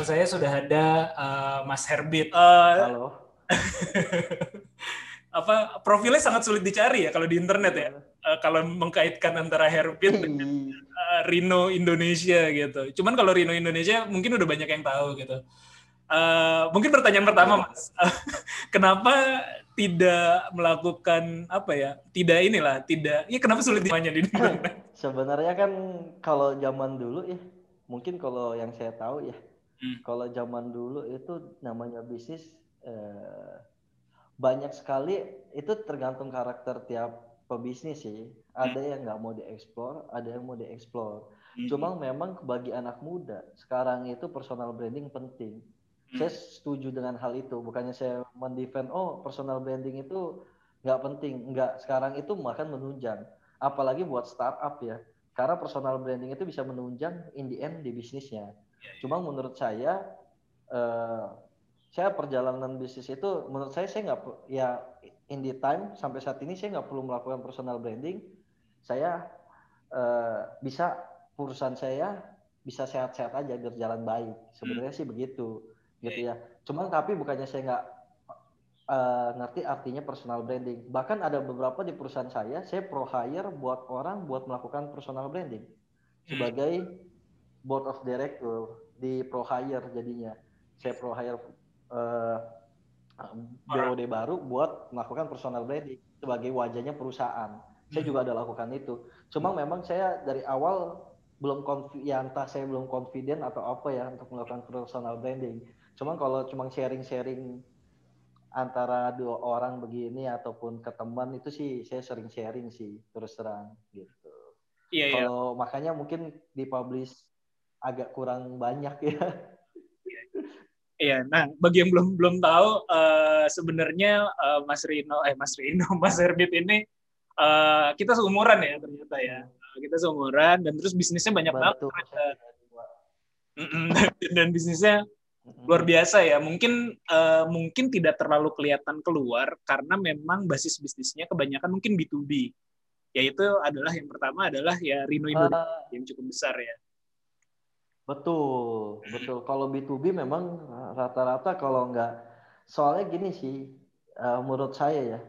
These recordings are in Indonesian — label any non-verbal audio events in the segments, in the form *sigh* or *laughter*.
Bersama saya sudah ada uh, Mas Herbit. Uh, Halo. *laughs* apa profilnya sangat sulit dicari ya kalau di internet ya. Uh, kalau mengkaitkan antara Herbit dengan uh, Rino Indonesia gitu. Cuman kalau Rino Indonesia mungkin udah banyak yang tahu gitu. Uh, mungkin pertanyaan pertama Mas, *laughs* kenapa tidak melakukan apa ya? Tidak inilah, tidak. Ya kenapa sulit dimanya di internet? *laughs* Sebenarnya kan kalau zaman dulu ya, mungkin kalau yang saya tahu ya, Hmm. kalau zaman dulu itu namanya bisnis eh, banyak sekali itu tergantung karakter tiap pebisnis sih. Ada yang nggak mau dieksplor, ada yang mau dieksplor. Cuma memang bagi anak muda sekarang itu personal branding penting. Hmm. Saya setuju dengan hal itu. Bukannya saya mendefend, oh personal branding itu nggak penting. Nggak. Sekarang itu bahkan menunjang. Apalagi buat startup ya. Karena personal branding itu bisa menunjang in the end di bisnisnya. Cuma menurut saya, eh, saya perjalanan bisnis itu, menurut saya saya nggak ya in the time sampai saat ini saya nggak perlu melakukan personal branding. Saya eh, bisa perusahaan saya bisa sehat-sehat aja berjalan baik. Sebenarnya sih begitu, gitu ya. Cuman tapi bukannya saya nggak eh, ngerti artinya personal branding. Bahkan ada beberapa di perusahaan saya, saya pro hire buat orang buat melakukan personal branding sebagai board of director di pro hire jadinya. Saya pro hire eh, BOD baru buat melakukan personal branding sebagai wajahnya perusahaan. Saya juga ada lakukan itu. Cuma memang saya dari awal belum ya entah saya belum confident atau apa ya untuk melakukan personal branding. Cuma kalau cuma sharing-sharing antara dua orang begini ataupun ke teman itu sih saya sering sharing sih terus terang gitu. Iya, iya. Kalau makanya mungkin dipublish agak kurang banyak ya. Iya, nah bagi yang belum belum tahu eh, sebenarnya eh, Mas Rino, eh Mas Rino, *laughs* Mas Herbit ini eh, kita seumuran ya ternyata ya. Kita seumuran dan terus bisnisnya banyak banget Bantu. Mm-mm. *laughs* dan bisnisnya luar biasa ya. Mungkin eh, mungkin tidak terlalu kelihatan keluar karena memang basis bisnisnya kebanyakan mungkin B2B. Yaitu adalah yang pertama adalah ya Rino Indonesia Eh, yang cukup besar ya. Betul, betul. Kalau B2B memang uh, rata-rata kalau nggak, soalnya gini sih, uh, menurut saya ya,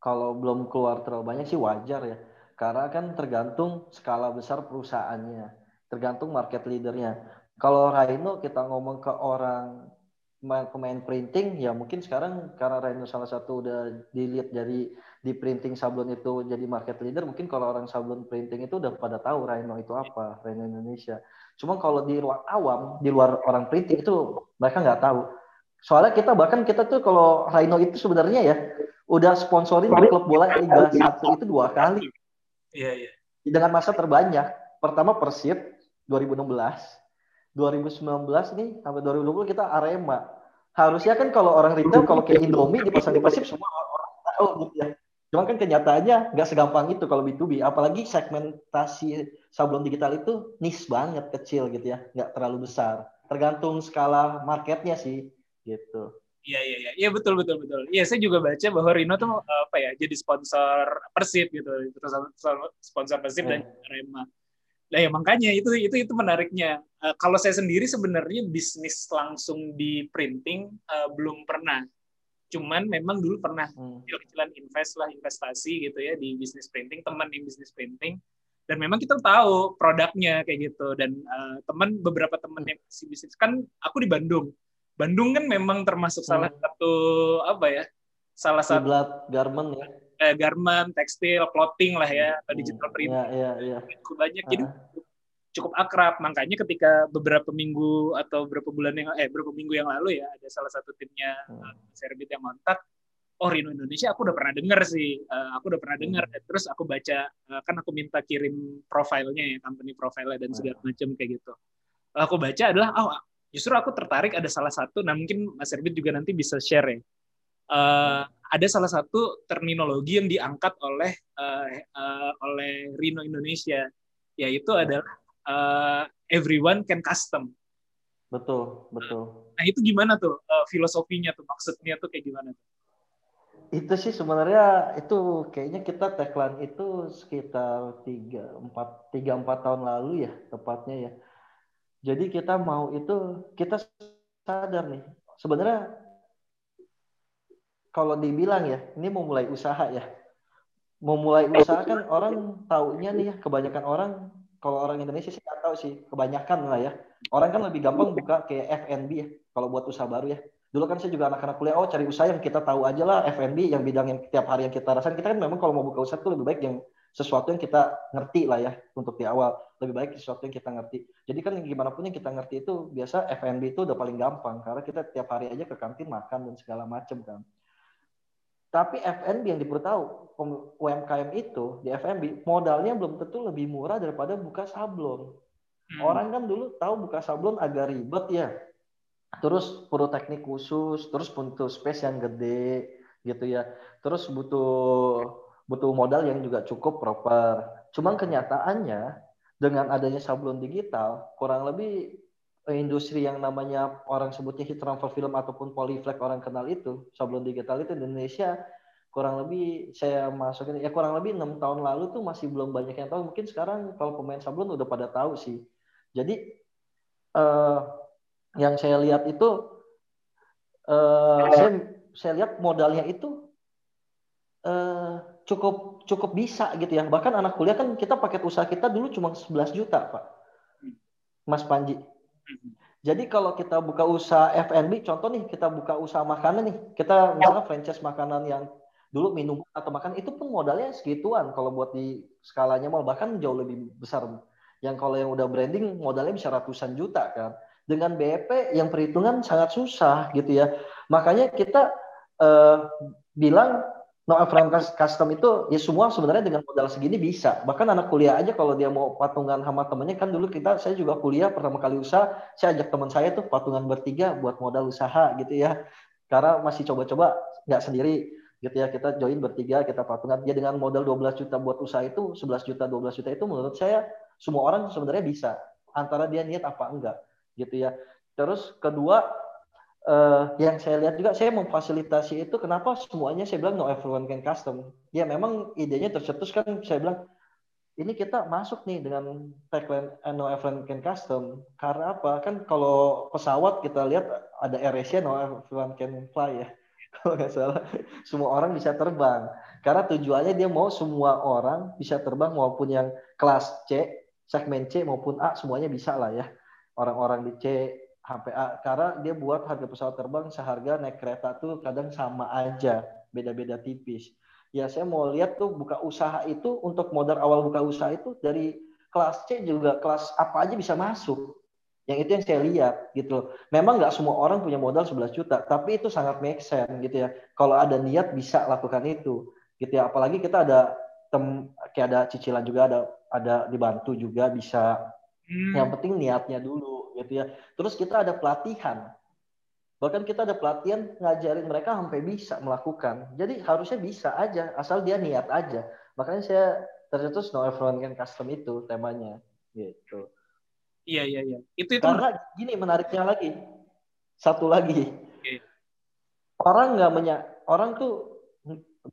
kalau belum keluar terlalu banyak sih wajar ya. Karena kan tergantung skala besar perusahaannya, tergantung market leadernya. Kalau Rhino kita ngomong ke orang ma- pemain printing, ya mungkin sekarang karena Rhino salah satu udah dilihat dari di printing sablon itu jadi market leader, mungkin kalau orang sablon printing itu udah pada tahu Rhino itu apa, Rhino Indonesia. Cuma kalau di luar awam, di luar orang printing itu mereka nggak tahu. Soalnya kita bahkan kita tuh kalau Rhino itu sebenarnya ya udah sponsorin klub bola Liga 1 itu dua kali Iya, iya. dengan masa terbanyak. Pertama Persib 2016, 2019 nih sampai 2020 kita Arema. Harusnya kan kalau orang retail kalau kayak Indomie dipasang di Persib semua orang tahu gitu ya. Cuma kan kenyataannya nggak segampang itu kalau B2B. Apalagi segmentasi sablon digital itu niche banget kecil gitu ya, nggak terlalu besar. Tergantung skala marketnya sih gitu. Iya iya iya, iya betul betul betul. Iya saya juga baca bahwa Rino tuh eh, apa ya jadi sponsor Persib gitu, sponsor sponsor Persib dan Arema. Nah ya makanya itu itu itu menariknya. Eh, kalau saya sendiri sebenarnya bisnis langsung di printing eh, belum pernah. Cuman memang dulu pernah Hmm. kecil-kecilan invest lah investasi gitu ya di bisnis printing teman di bisnis printing dan memang kita tahu produknya kayak gitu dan eh, teman beberapa teman yang masih bisnis kan aku di Bandung Bandung kan memang termasuk salah Hmm. satu apa ya salah satu Kiblat garment ya. eh, garment tekstil clothing lah ya Hmm. digital print Iya iya iya. cukup banyak jadi Ah. Cukup akrab makanya ketika beberapa minggu atau beberapa bulan yang eh beberapa minggu yang lalu ya ada salah satu timnya Hmm. Serbit yang kontak oh Rino Indonesia aku udah pernah dengar sih Eh, aku udah pernah dengar Hmm. terus aku baca eh, kan aku minta kirim profilnya ya company profile dan segala macam kayak gitu aku baca adalah oh justru aku tertarik ada salah satu, nah mungkin Mas Erbit juga nanti bisa share ya. Uh, ada salah satu terminologi yang diangkat oleh uh, uh, oleh Rino Indonesia, yaitu adalah uh, everyone can custom. Betul, betul. Nah itu gimana tuh uh, filosofinya tuh, maksudnya tuh kayak gimana tuh? Itu sih sebenarnya itu kayaknya kita tagline itu sekitar tiga empat tiga empat tahun lalu ya tepatnya ya. Jadi kita mau itu kita sadar nih sebenarnya kalau dibilang ya, ini mau mulai usaha ya. Mau mulai usaha kan orang taunya nih ya, kebanyakan orang kalau orang Indonesia sih nggak tahu sih, kebanyakan lah ya. Orang kan lebih gampang buka kayak F&B ya, kalau buat usaha baru ya. Dulu kan saya juga anak-anak kuliah, oh cari usaha yang kita tahu aja lah, F&B yang bidang yang tiap hari yang kita rasain. Kita kan memang kalau mau buka usaha itu lebih baik yang sesuatu yang kita ngerti lah ya untuk di awal. Lebih baik sesuatu yang kita ngerti. Jadi kan gimana pun yang kita ngerti itu biasa F&B itu udah paling gampang karena kita tiap hari aja ke kantin makan dan segala macam kan. Tapi FNB yang diberitahu UMKM itu di FNB modalnya belum tentu lebih murah daripada buka sablon. Hmm. Orang kan dulu tahu buka sablon agak ribet ya. Terus perlu teknik khusus, terus butuh space yang gede gitu ya. Terus butuh butuh modal yang juga cukup proper. Cuman kenyataannya dengan adanya sablon digital kurang lebih industri yang namanya orang sebutnya hit transfer film ataupun polyflag orang kenal itu sablon digital itu di Indonesia kurang lebih saya masukin ya kurang lebih enam tahun lalu tuh masih belum banyak yang tahu. Mungkin sekarang kalau pemain sablon udah pada tahu sih. Jadi eh, yang saya lihat itu eh, saya saya lihat modalnya itu eh, cukup cukup bisa gitu ya. Bahkan anak kuliah kan kita paket usaha kita dulu cuma 11 juta pak. Mas Panji jadi kalau kita buka usaha F&B, contoh nih kita buka usaha makanan nih, kita misalnya franchise makanan yang dulu minum atau makan itu pun modalnya segituan kalau buat di skalanya mal bahkan jauh lebih besar. Yang kalau yang udah branding modalnya bisa ratusan juta kan. Dengan BEP yang perhitungan sangat susah gitu ya. Makanya kita uh, bilang no frame custom itu ya semua sebenarnya dengan modal segini bisa. Bahkan anak kuliah aja kalau dia mau patungan sama temennya kan dulu kita saya juga kuliah pertama kali usaha, saya ajak teman saya tuh patungan bertiga buat modal usaha gitu ya. Karena masih coba-coba nggak sendiri gitu ya kita join bertiga kita patungan ya dengan modal 12 juta buat usaha itu 11 juta 12 juta itu menurut saya semua orang sebenarnya bisa antara dia niat apa enggak gitu ya terus kedua uh, yang saya lihat juga saya memfasilitasi itu kenapa semuanya saya bilang no everyone can custom? Ya memang idenya tercetus kan saya bilang ini kita masuk nih dengan tagline eh, no everyone can custom. Karena apa? Kan kalau pesawat kita lihat ada AirAsia no everyone can fly ya *laughs* kalau nggak salah. Semua orang bisa terbang. Karena tujuannya dia mau semua orang bisa terbang maupun yang kelas C segmen C maupun A semuanya bisa lah ya. Orang-orang di C HPA karena dia buat harga pesawat terbang seharga naik kereta tuh kadang sama aja beda-beda tipis. Ya saya mau lihat tuh buka usaha itu untuk modal awal buka usaha itu dari kelas C juga kelas apa aja bisa masuk. Yang itu yang saya lihat gitu memang nggak semua orang punya modal 11 juta tapi itu sangat make sense gitu ya. Kalau ada niat bisa lakukan itu gitu ya. Apalagi kita ada tem kayak ada cicilan juga ada ada dibantu juga bisa. Hmm. yang penting niatnya dulu gitu ya. Terus kita ada pelatihan. Bahkan kita ada pelatihan ngajarin mereka sampai bisa melakukan. Jadi harusnya bisa aja, asal dia niat aja. Makanya saya tercetus no everyone can custom itu temanya gitu. Iya iya iya. Itu itu karena gini menariknya lagi. Satu lagi. Okay. Orang nggak menya orang tuh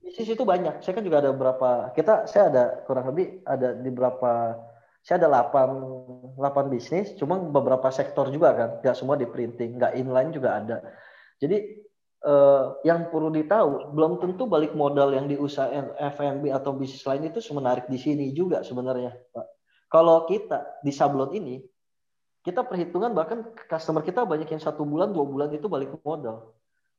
bisnis itu banyak. Saya kan juga ada beberapa kita saya ada kurang lebih ada di beberapa saya ada 8, 8 bisnis, cuma beberapa sektor juga kan, nggak semua di printing, nggak inline juga ada. Jadi eh, yang perlu ditahu, belum tentu balik modal yang di usaha FMB atau bisnis lain itu semenarik di sini juga sebenarnya, Pak. Kalau kita di sablon ini, kita perhitungan bahkan customer kita banyak yang satu bulan, dua bulan itu balik modal.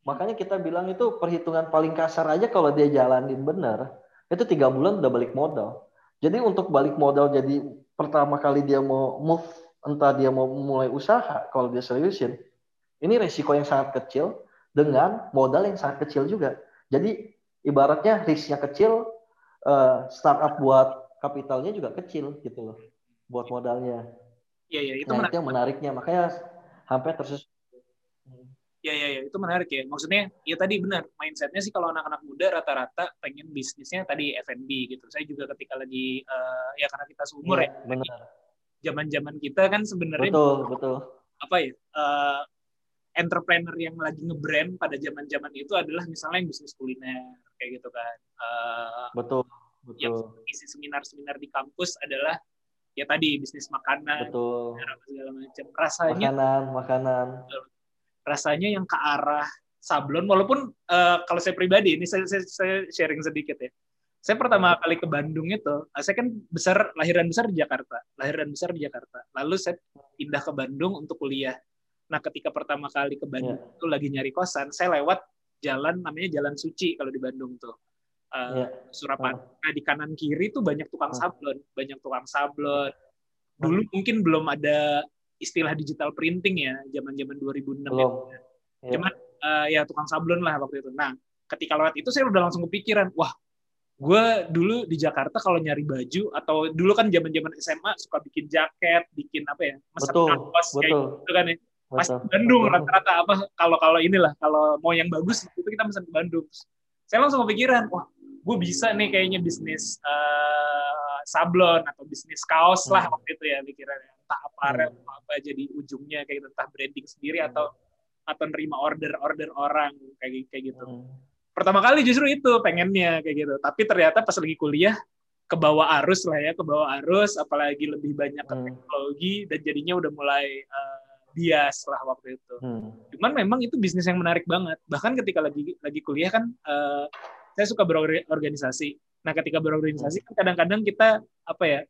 Makanya kita bilang itu perhitungan paling kasar aja kalau dia jalanin benar, itu tiga bulan udah balik modal. Jadi untuk balik modal jadi pertama kali dia mau move entah dia mau mulai usaha kalau dia seriusin ini resiko yang sangat kecil dengan modal yang sangat kecil juga. Jadi ibaratnya risknya kecil uh, startup buat kapitalnya juga kecil gitu loh buat modalnya. Iya iya itu nah, menarik. yang menariknya. Makanya sampai tersus Ya, ya, ya, itu menarik ya. Maksudnya, ya tadi benar, mindsetnya sih kalau anak-anak muda rata-rata pengen bisnisnya tadi F&B gitu. Saya juga ketika lagi, uh, ya karena kita seumur Iya, ya, benar zaman-zaman kita kan sebenarnya betul betul apa ya, uh, entrepreneur yang lagi nge-brand pada zaman-zaman itu adalah misalnya yang bisnis kuliner, kayak gitu kan. Uh, betul yang betul isi seminar-seminar di kampus adalah ya tadi bisnis makanan, betul segala macam. Rasanya makanan makanan rasanya yang ke arah sablon walaupun uh, kalau saya pribadi ini saya, saya, saya sharing sedikit ya. Saya pertama kali ke Bandung itu uh, saya kan besar lahiran besar di Jakarta lahiran besar di Jakarta. Lalu saya pindah ke Bandung untuk kuliah. Nah ketika pertama kali ke Bandung Yeah. itu lagi nyari kosan saya lewat jalan namanya Jalan Suci kalau di Bandung tuh. Uh, Iya. Surapan nah di kanan kiri tuh banyak tukang Hmm. sablon banyak tukang sablon. Dulu mungkin belum ada istilah digital printing ya zaman-zaman 2006 ya. belum Iya. Cuman eh, ya tukang sablon lah waktu itu. Nah, ketika lewat itu saya udah langsung kepikiran, wah, gue dulu di Jakarta kalau nyari baju atau dulu kan zaman-zaman SMA suka bikin jaket, bikin apa ya, mesen betul kaos kayak gitu kan ya. Pas betul Bandung rata-rata apa kalau kalau inilah kalau mau yang bagus itu kita mesen ke Bandung. Saya langsung kepikiran, wah, gue bisa nih kayaknya bisnis eh, sablon atau bisnis kaos lah Hmm. waktu itu ya pikirannya. Entah aparel atau apa jadi ujungnya kayak gitu, entah branding sendiri Hmm. atau atau nerima order-order orang kayak kayak gitu. Hmm. Pertama kali justru itu pengennya kayak gitu. Tapi ternyata pas lagi kuliah ke bawah arus lah ya, ke bawah arus apalagi lebih banyak ke Hmm. teknologi dan jadinya udah mulai eh, bias lah waktu itu. Hmm. Cuman memang itu bisnis yang menarik banget. Bahkan ketika lagi lagi kuliah kan eh, saya suka berorganisasi. Nah, ketika berorganisasi kan kadang-kadang kita apa ya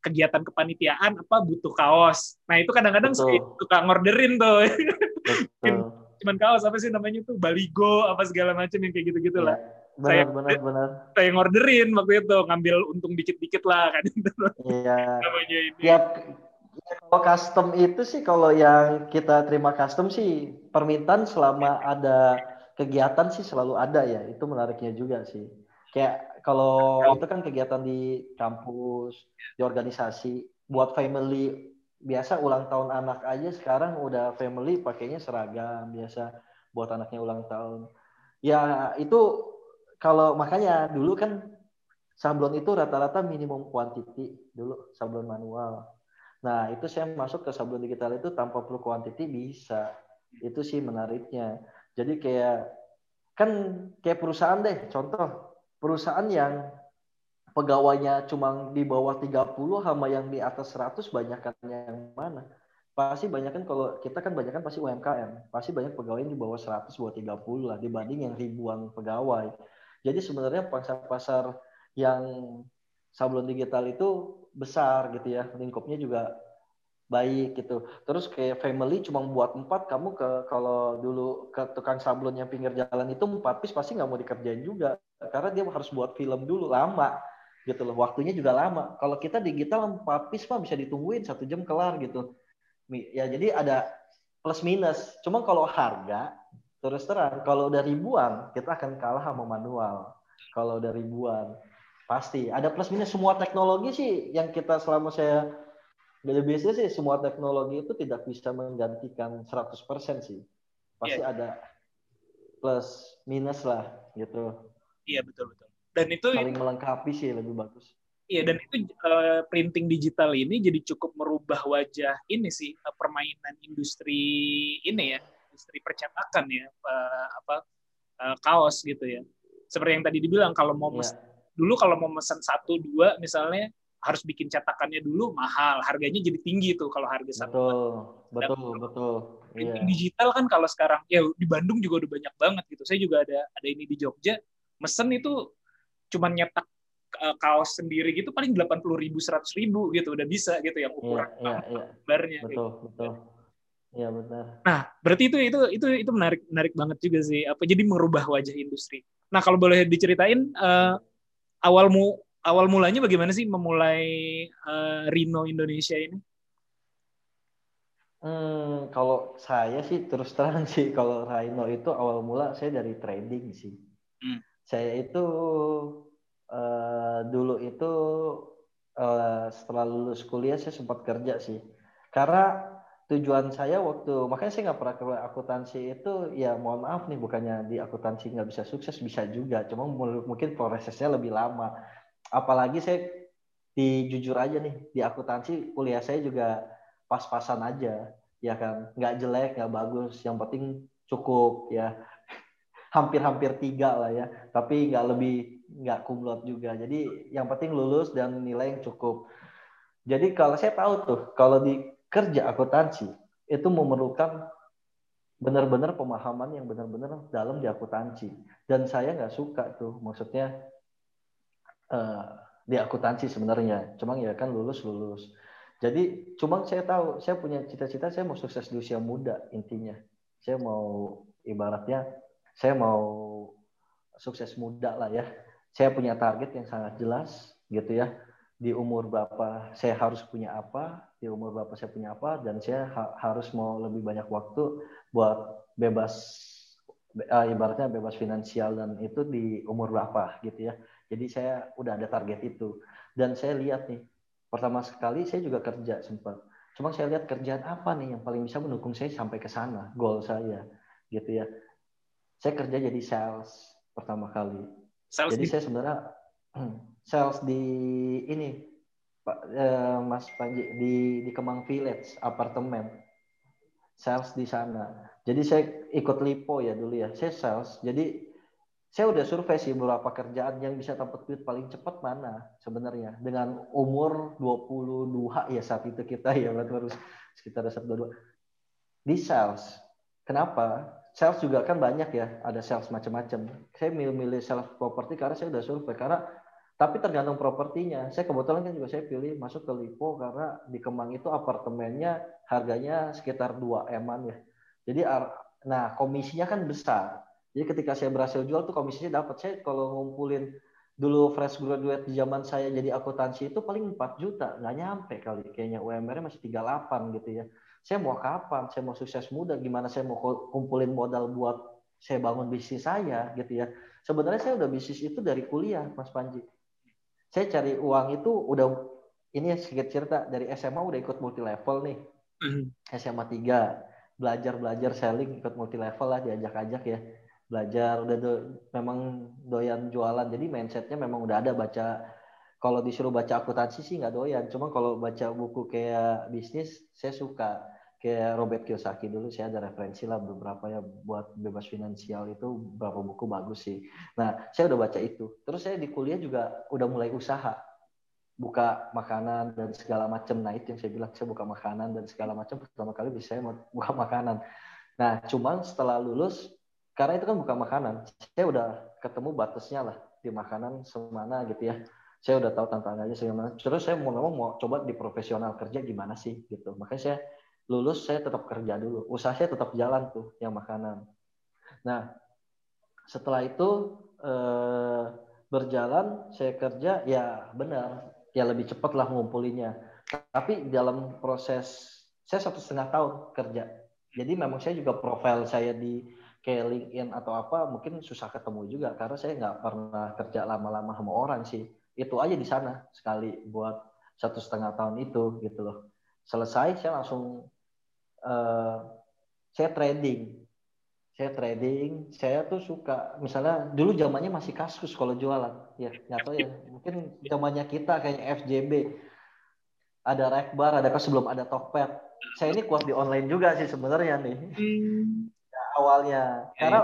kegiatan kepanitiaan apa butuh kaos. Nah, itu kadang-kadang suka, suka ngorderin tuh. *laughs* Cuman kaos apa sih namanya tuh baligo apa segala macam yang kayak gitu-gitu lah. benar Saya- benar benar Saya ngorderin waktu itu ngambil untung dikit-dikit lah kan *laughs* iya namanya ini. tiap ya, kalau custom itu sih kalau yang kita terima custom sih permintaan selama ada kegiatan sih selalu ada ya itu menariknya juga sih kayak kalau itu kan kegiatan di kampus di organisasi buat family biasa ulang tahun anak aja sekarang udah family pakainya seragam biasa buat anaknya ulang tahun ya itu kalau makanya dulu kan sablon itu rata-rata minimum quantity dulu sablon manual Nah, itu saya masuk ke sablon digital itu tanpa perlu quantity bisa. Itu sih menariknya. Jadi kayak kan kayak perusahaan deh, contoh perusahaan yang pegawainya cuma di bawah 30 sama yang di atas 100 banyakan yang mana? Pasti banyak kan kalau kita kan banyak kan pasti UMKM, pasti banyak pegawai yang di bawah 100 bawah 30 lah dibanding yang ribuan pegawai. Jadi sebenarnya pasar-pasar yang sablon digital itu besar gitu ya lingkupnya juga baik gitu. Terus kayak family cuma buat empat kamu ke kalau dulu ke tukang sablon yang pinggir jalan itu empat piece pasti nggak mau dikerjain juga. Karena dia harus buat film dulu lama gitu loh. Waktunya juga lama. Kalau kita digital empat piece mah bisa ditungguin satu jam kelar gitu. Ya jadi ada plus minus. Cuma kalau harga terus terang kalau udah ribuan kita akan kalah sama manual. Kalau udah ribuan Pasti. Ada plus minus. Semua teknologi sih yang kita selama saya bela bisnis sih semua teknologi itu tidak bisa menggantikan 100% sih. Pasti ada plus minus lah gitu. Iya betul betul. Dan itu Saling melengkapi sih lebih bagus. Iya dan itu eh, printing digital ini jadi cukup merubah wajah ini sih eh, permainan industri ini ya industri percetakan ya eh, apa eh, kaos gitu ya. Seperti yang tadi dibilang kalau mau mesen, dulu kalau mau pesan satu dua misalnya harus bikin cetakannya dulu mahal harganya jadi tinggi tuh kalau harga satu. Betul, betul, betul. Iya. Printing digital kan kalau sekarang ya di Bandung juga udah banyak banget gitu. Saya juga ada ada ini di Jogja mesen itu cuman nyetak eh, kaos sendiri gitu paling delapan puluh ribu seratus ribu gitu udah bisa gitu yang Iya, ukuran iya, iya. gambarnya kayak Betul, betul. Iya benar. Nah, berarti itu itu itu itu menarik menarik banget juga sih. Apa jadi merubah wajah industri. Nah, kalau boleh diceritain eh, awal mu awal mulanya bagaimana sih memulai eh, Rino Indonesia ini? Hmm, kalau saya sih terus terang *laughs* sih kalau Rhino itu awal mula saya dari trading sih. Hmm. Saya itu eh, dulu itu eh, setelah lulus kuliah saya sempat kerja sih. Karena tujuan saya waktu makanya saya nggak pernah ke akuntansi itu ya mohon maaf nih bukannya di akuntansi nggak bisa sukses bisa juga cuma mungkin prosesnya lebih lama apalagi saya di jujur aja nih di akuntansi kuliah saya juga pas-pasan aja ya kan? Nggak jelek nggak bagus yang penting cukup ya. *laughs* Hampir-hampir tiga lah ya tapi nggak lebih nggak kumlot juga. Jadi yang penting lulus dan nilai yang cukup. Jadi kalau saya tahu tuh kalau di kerja akuntansi itu memerlukan benar-benar pemahaman yang benar-benar dalam di akuntansi. Dan saya nggak suka tuh maksudnya uh, di akuntansi sebenarnya. Cuma ya kan lulus lulus. Jadi cuma saya tahu saya punya cita-cita saya mau sukses di usia muda intinya. Saya mau ibaratnya saya mau sukses muda lah ya. Saya punya target yang sangat jelas gitu ya. Di umur berapa saya harus punya apa, di umur berapa saya punya apa, dan saya ha harus mau lebih banyak waktu buat bebas, uh, ibaratnya bebas finansial dan itu di umur berapa gitu ya. Jadi saya udah ada target itu. Dan saya lihat nih, pertama sekali saya juga kerja sempat. Cuma saya lihat kerjaan apa nih yang paling bisa mendukung saya sampai ke sana, goal saya gitu ya. Saya kerja jadi sales pertama kali. Sales jadi saya sebenarnya sales di ini Pak eh, Mas Panji di di Kemang Village apartemen sales di sana. Jadi saya ikut lipo ya dulu ya. Saya sales. Jadi saya udah survei sih beberapa kerjaan yang bisa dapat duit paling cepat mana sebenarnya dengan umur 22 ya saat itu kita ya berarti harus sekitar 22 di sales. Kenapa? Sales juga kan banyak ya, ada sales macam-macam. Saya milih-milih sales properti karena saya udah survei karena tapi tergantung propertinya. Saya kebetulan kan juga saya pilih masuk ke Lipo karena di Kemang itu apartemennya harganya sekitar 2 eman ya. Jadi nah komisinya kan besar. Jadi ketika saya berhasil jual tuh komisinya dapat. Saya kalau ngumpulin dulu fresh graduate di zaman saya jadi akuntansi itu paling 4 juta. Nggak nyampe kali. Kayaknya UMR masih 38 gitu ya. Saya mau kapan? Saya mau sukses muda. Gimana saya mau kumpulin modal buat saya bangun bisnis saya gitu ya. Sebenarnya saya udah bisnis itu dari kuliah, Mas Panji saya cari uang itu udah ini ya sedikit cerita dari SMA udah ikut multi level nih SMA 3 belajar belajar selling ikut multi level lah diajak-ajak ya belajar udah do, memang doyan jualan jadi mindsetnya memang udah ada baca kalau disuruh baca akuntansi sih nggak doyan cuma kalau baca buku kayak bisnis saya suka kayak Robert Kiyosaki dulu saya ada referensi lah beberapa ya buat bebas finansial itu beberapa buku bagus sih. Nah saya udah baca itu. Terus saya di kuliah juga udah mulai usaha buka makanan dan segala macam. Nah itu yang saya bilang saya buka makanan dan segala macam pertama kali bisa saya buka makanan. Nah cuman setelah lulus karena itu kan buka makanan, saya udah ketemu batasnya lah di makanan semana gitu ya. Saya udah tahu tantangannya segala Terus saya mau ngomong mau coba di profesional kerja gimana sih gitu. Makanya saya lulus saya tetap kerja dulu. Usaha saya tetap jalan tuh yang makanan. Nah, setelah itu eh, berjalan saya kerja ya benar ya lebih cepat lah ngumpulinnya. Tapi dalam proses saya satu setengah tahun kerja. Jadi memang saya juga profil saya di kayak LinkedIn atau apa mungkin susah ketemu juga karena saya nggak pernah kerja lama-lama sama orang sih. Itu aja di sana sekali buat satu setengah tahun itu gitu loh. Selesai saya langsung uh, saya trading saya trading saya tuh suka misalnya dulu zamannya masih kasus kalau jualan ya nggak tahu ya mungkin zamannya kita kayak FJB ada rekbar ada kan sebelum ada Tokped saya ini kuat di online juga sih sebenarnya nih hmm. Ya, awalnya karena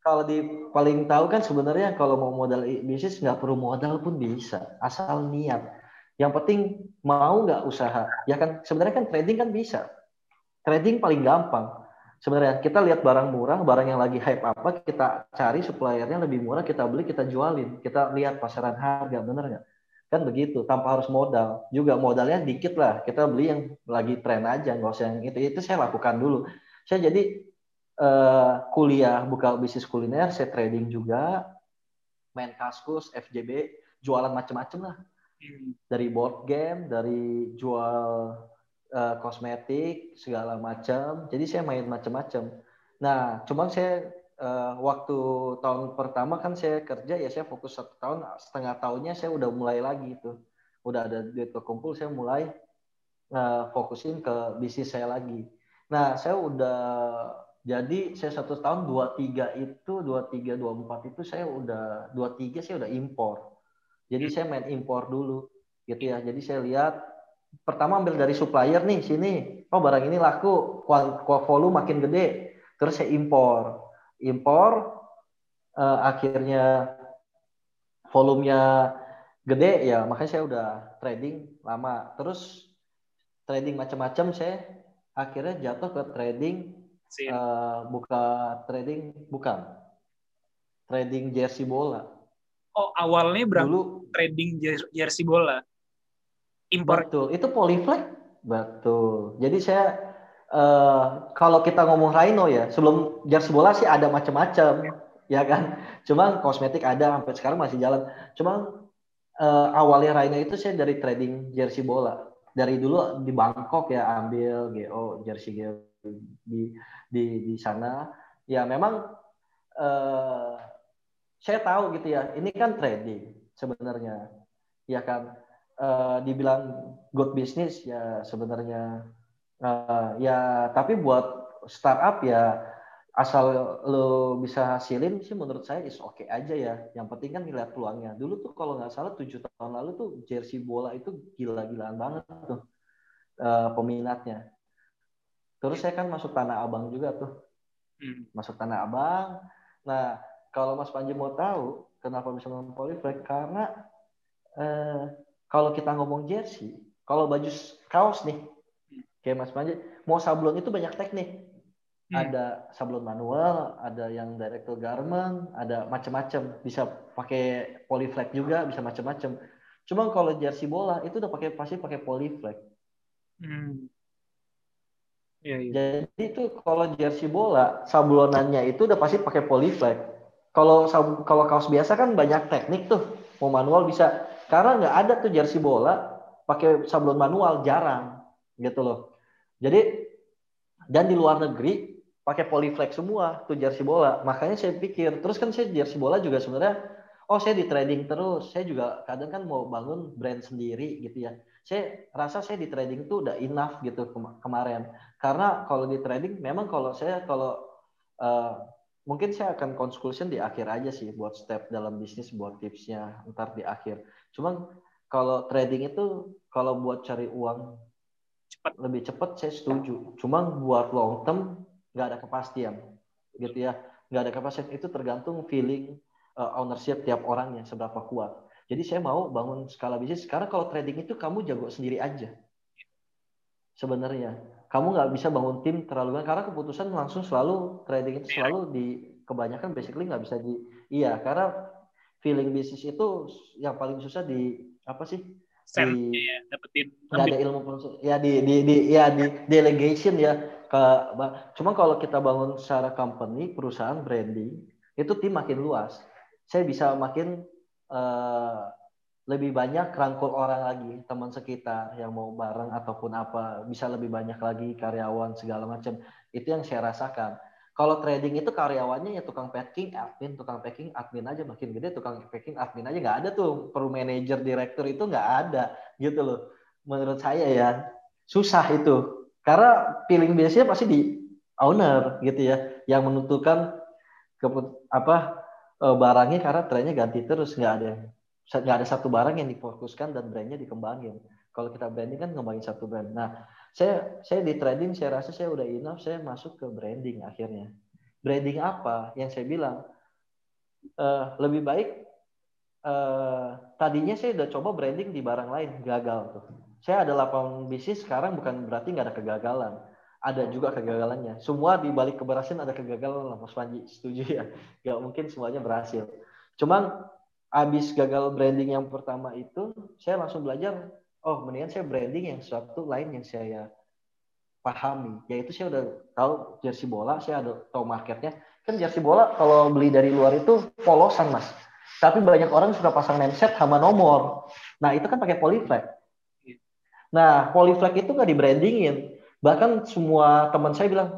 kalau di paling tahu kan sebenarnya kalau mau modal bisnis nggak perlu modal pun bisa asal niat yang penting mau nggak usaha ya kan sebenarnya kan trading kan bisa trading paling gampang. Sebenarnya kita lihat barang murah, barang yang lagi hype apa, kita cari suppliernya lebih murah, kita beli, kita jualin. Kita lihat pasaran harga, bener nggak? Kan begitu, tanpa harus modal. Juga modalnya dikit lah, kita beli yang lagi tren aja, nggak usah yang itu. Itu saya lakukan dulu. Saya jadi uh, kuliah, buka bisnis kuliner, saya trading juga, main kaskus, FJB, jualan macam-macam lah. Hmm. Dari board game, dari jual uh, kosmetik segala macam. Jadi saya main macam-macam. Nah, cuman saya uh, waktu tahun pertama kan saya kerja ya saya fokus satu tahun setengah tahunnya saya udah mulai lagi itu udah ada duit kekumpul saya mulai eh, fokusin ke bisnis saya lagi. Nah, saya udah jadi saya satu tahun dua tiga itu dua tiga dua empat itu saya udah dua tiga saya udah impor. Jadi saya main impor dulu gitu ya. Jadi saya lihat pertama ambil dari supplier nih sini. Oh barang ini laku, volume makin gede. Terus saya impor. Impor eh, akhirnya volumenya gede ya makanya saya udah trading lama. Terus trading macam-macam saya akhirnya jatuh ke trading Eh, buka trading? Bukan. Trading jersey bola. Oh, awalnya berapa dulu trading jer- jersey bola? Impor. betul. Itu polyflex? Betul. Jadi saya eh, kalau kita ngomong Rhino ya sebelum jersey bola sih ada macam-macam ya kan? Cuma kosmetik ada sampai sekarang masih jalan. Cuma eh, awalnya Rhino itu saya dari trading jersey bola. Dari dulu di Bangkok ya ambil GO jersey GO di di di sana. Ya memang eh, saya tahu gitu ya ini kan trading sebenarnya. Ya kan? Eh, dibilang good business ya sebenarnya eh, ya tapi buat startup ya asal lo bisa hasilin sih menurut saya is oke aja ya. Yang penting kan ngeliat peluangnya. Dulu tuh kalau nggak salah tujuh tahun lalu tuh jersey bola itu gila-gilaan banget tuh eh, peminatnya terus saya kan masuk tanah abang juga tuh Hmm. masuk tanah abang. Nah, kalau Mas Panji mau tahu kenapa bisa ngomong polyflex karena eh, kalau kita ngomong jersey, kalau baju kaos nih, kayak Mas Panji, mau sablon itu banyak teknik. Hmm. Ada sablon manual, ada yang direct to garment, ada macam-macam. Bisa pakai polyflex juga, bisa macam-macam. Cuma kalau jersey bola itu udah pakai pasti pakai polyflex. Hmm. Iya, iya. Jadi itu kalau jersey bola sablonannya itu udah pasti pakai polyflex. Kalau kalau kaos biasa kan banyak teknik tuh. Mau manual bisa. Karena nggak ada tuh jersey bola pakai sablon manual jarang gitu loh. Jadi dan di luar negeri pakai polyflex semua tuh jersey bola. Makanya saya pikir terus kan saya jersey bola juga sebenarnya oh saya di trading terus. Saya juga kadang kan mau bangun brand sendiri gitu ya. Saya rasa saya di trading tuh udah enough gitu kema- kemarin. Karena kalau di trading memang kalau saya kalau eh, mungkin saya akan conclusion di akhir aja sih buat step dalam bisnis buat tipsnya ntar di akhir. Cuman kalau trading itu kalau buat cari uang Cepat. lebih cepat saya setuju. Cuman buat long term nggak ada kepastian gitu ya. Nggak ada kepastian. Itu tergantung feeling eh, ownership tiap orangnya seberapa kuat jadi saya mau bangun skala bisnis. Karena kalau trading itu kamu jago sendiri aja. Sebenarnya. Kamu nggak bisa bangun tim terlalu banyak. Karena keputusan langsung selalu trading itu selalu di kebanyakan basically nggak bisa di iya karena feeling bisnis itu yang paling susah di apa sih? Sense di ya, dapetin. Nggak ada ilmu ya di di di ya di delegation ya. Ke cuma kalau kita bangun secara company perusahaan branding itu tim makin luas. Saya bisa makin eh, lebih banyak rangkul orang lagi teman sekitar yang mau bareng ataupun apa bisa lebih banyak lagi karyawan segala macam. Itu yang saya rasakan. Kalau trading itu karyawannya ya tukang packing admin tukang packing admin aja makin gede tukang packing admin aja nggak ada tuh. Perlu manajer direktur itu nggak ada gitu loh. Menurut saya ya susah itu. Karena feeling biasanya pasti di owner gitu ya yang menentukan keput apa eh, barangnya karena trennya ganti terus. Nggak ada nggak ada satu barang yang difokuskan dan brandnya dikembangin. Kalau kita branding kan ngembangin satu brand. Nah saya saya di trading saya rasa saya udah enough saya masuk ke branding akhirnya. Branding apa? Yang saya bilang eh, lebih baik eh, tadinya saya udah coba branding di barang lain gagal tuh. Saya ada lapangan bisnis sekarang bukan berarti nggak ada kegagalan ada juga kegagalannya. Semua di balik keberhasilan ada kegagalan lah Mas Panji. Setuju ya? Nggak mungkin semuanya berhasil. Cuman abis gagal branding yang pertama itu saya langsung belajar oh mendingan saya branding yang suatu lain yang saya pahami. Yaitu saya udah tahu jersey bola saya ada tahu marketnya. Kan jersey bola kalau beli dari luar itu polosan mas. Tapi banyak orang suka pasang name set sama nomor. Nah itu kan pakai polyflex. Nah polyflex itu nggak di brandingin bahkan semua teman saya bilang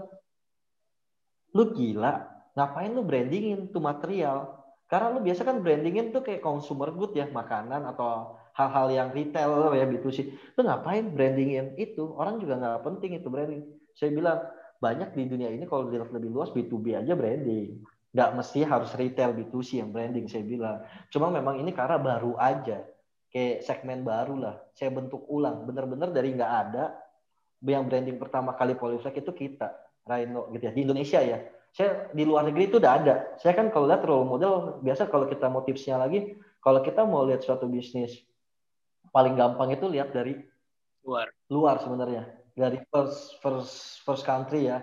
lu gila ngapain lu brandingin tuh material? Karena lu biasa kan brandingin tuh kayak consumer good ya makanan atau hal-hal yang retail ya B2C lu ngapain brandingin itu? Orang juga nggak penting itu branding. Saya bilang banyak di dunia ini kalau dilihat lebih luas B2B aja branding. Nggak mesti harus retail B2C yang branding saya bilang. Cuma memang ini karena baru aja kayak segmen baru lah. Saya bentuk ulang. Bener-bener dari nggak ada yang branding pertama kali Polyflex itu kita Rhino gitu ya di Indonesia ya. Saya di luar negeri itu udah ada. Saya kan kalau lihat role model biasa kalau kita mau tipsnya lagi kalau kita mau lihat suatu bisnis paling gampang itu lihat dari luar. Luar sebenarnya. Dari first first first country ya.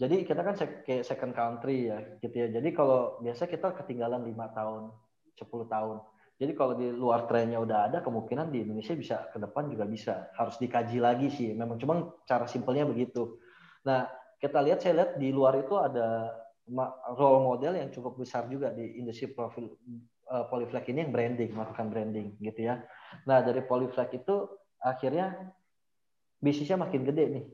Jadi kita kan kayak second country ya gitu ya. Jadi kalau biasa kita ketinggalan lima tahun 10 tahun jadi kalau di luar trennya udah ada kemungkinan di Indonesia bisa ke depan juga bisa. Harus dikaji lagi sih memang. Cuma cara simpelnya begitu. Nah kita lihat saya lihat di luar itu ada role model yang cukup besar juga di industri profil uh, ini yang branding melakukan branding gitu ya. Nah dari Polyflex itu akhirnya bisnisnya makin gede nih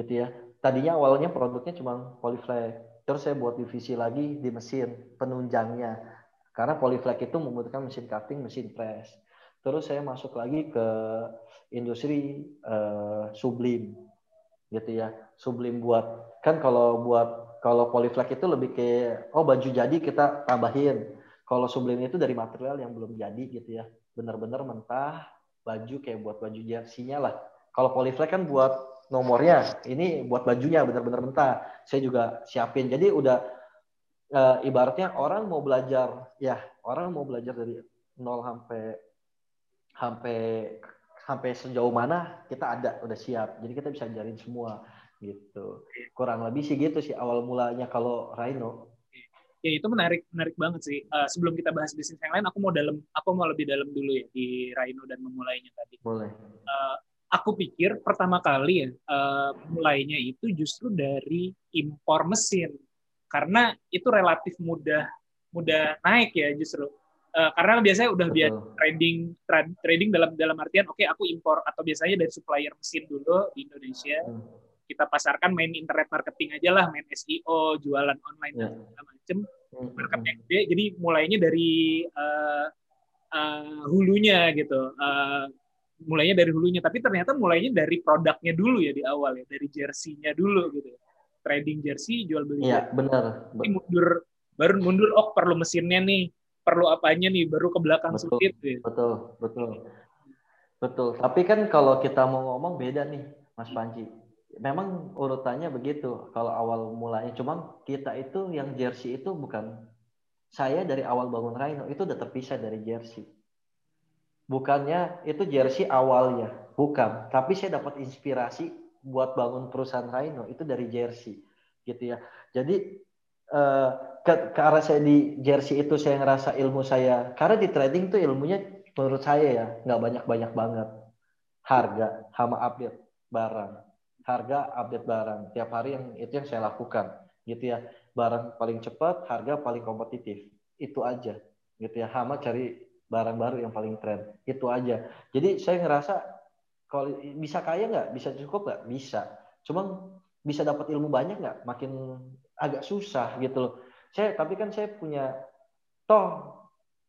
gitu ya. Tadinya awalnya produknya cuma Polyflex terus saya buat divisi lagi di mesin penunjangnya karena Polyflex itu membutuhkan mesin cutting mesin press. Terus saya masuk lagi ke industri uh, sublim gitu ya. Sublim buat kan kalau buat kalau polyflex itu lebih ke oh baju jadi kita tambahin. Kalau sublim itu dari material yang belum jadi gitu ya. Benar-benar mentah baju kayak buat baju jersinya lah. Kalau polyflex kan buat nomornya ini buat bajunya benar-benar mentah. Saya juga siapin. Jadi udah e, ibaratnya orang mau belajar ya orang mau belajar dari nol sampai sampai sampai sejauh mana kita ada udah siap. Jadi kita bisa ajarin semua gitu. Kurang lebih sih gitu sih awal mulanya kalau Rhino. Ya itu menarik menarik banget sih. Uh, sebelum kita bahas bisnis yang lain aku mau dalam aku mau lebih dalam dulu ya di Rhino dan memulainya tadi. Boleh. Uh, aku pikir pertama kali ya uh, mulainya itu justru dari impor mesin karena itu relatif mudah mudah naik ya justru uh, karena biasanya udah biasa trading tra trading dalam dalam artian oke okay, aku impor atau biasanya dari supplier mesin dulu di Indonesia hmm kita pasarkan main internet marketing aja lah, main SEO, jualan online yeah. dan segala macem, hmm, gede. Jadi mulainya dari uh, uh, hulunya gitu, uh, mulainya dari hulunya. Tapi ternyata mulainya dari produknya dulu ya di awal ya, dari jersey-nya dulu gitu. Trading jersey, jual beli. Iya benar. Jadi mundur, baru mundur. Oh perlu mesinnya nih, perlu apanya nih, baru ke belakang betul, sulit. Gitu. Betul, betul, betul. Tapi kan kalau kita mau ngomong beda nih, Mas Panji memang urutannya begitu kalau awal mulanya cuma kita itu yang jersey itu bukan saya dari awal bangun Rhino itu udah terpisah dari jersey bukannya itu jersey awalnya bukan tapi saya dapat inspirasi buat bangun perusahaan Rhino itu dari jersey gitu ya. Jadi eh, ke, karena saya di jersey itu saya ngerasa ilmu saya karena di trading tuh ilmunya menurut saya ya nggak banyak banyak banget. Harga sama update barang. Harga update barang. Tiap hari yang itu yang saya lakukan gitu ya. Barang paling cepat harga paling kompetitif. Itu aja gitu ya. Hama cari barang baru yang paling tren itu aja. Jadi saya ngerasa kalau bisa kaya nggak bisa cukup nggak bisa cuma bisa dapat ilmu banyak nggak makin agak susah gitu loh saya tapi kan saya punya toh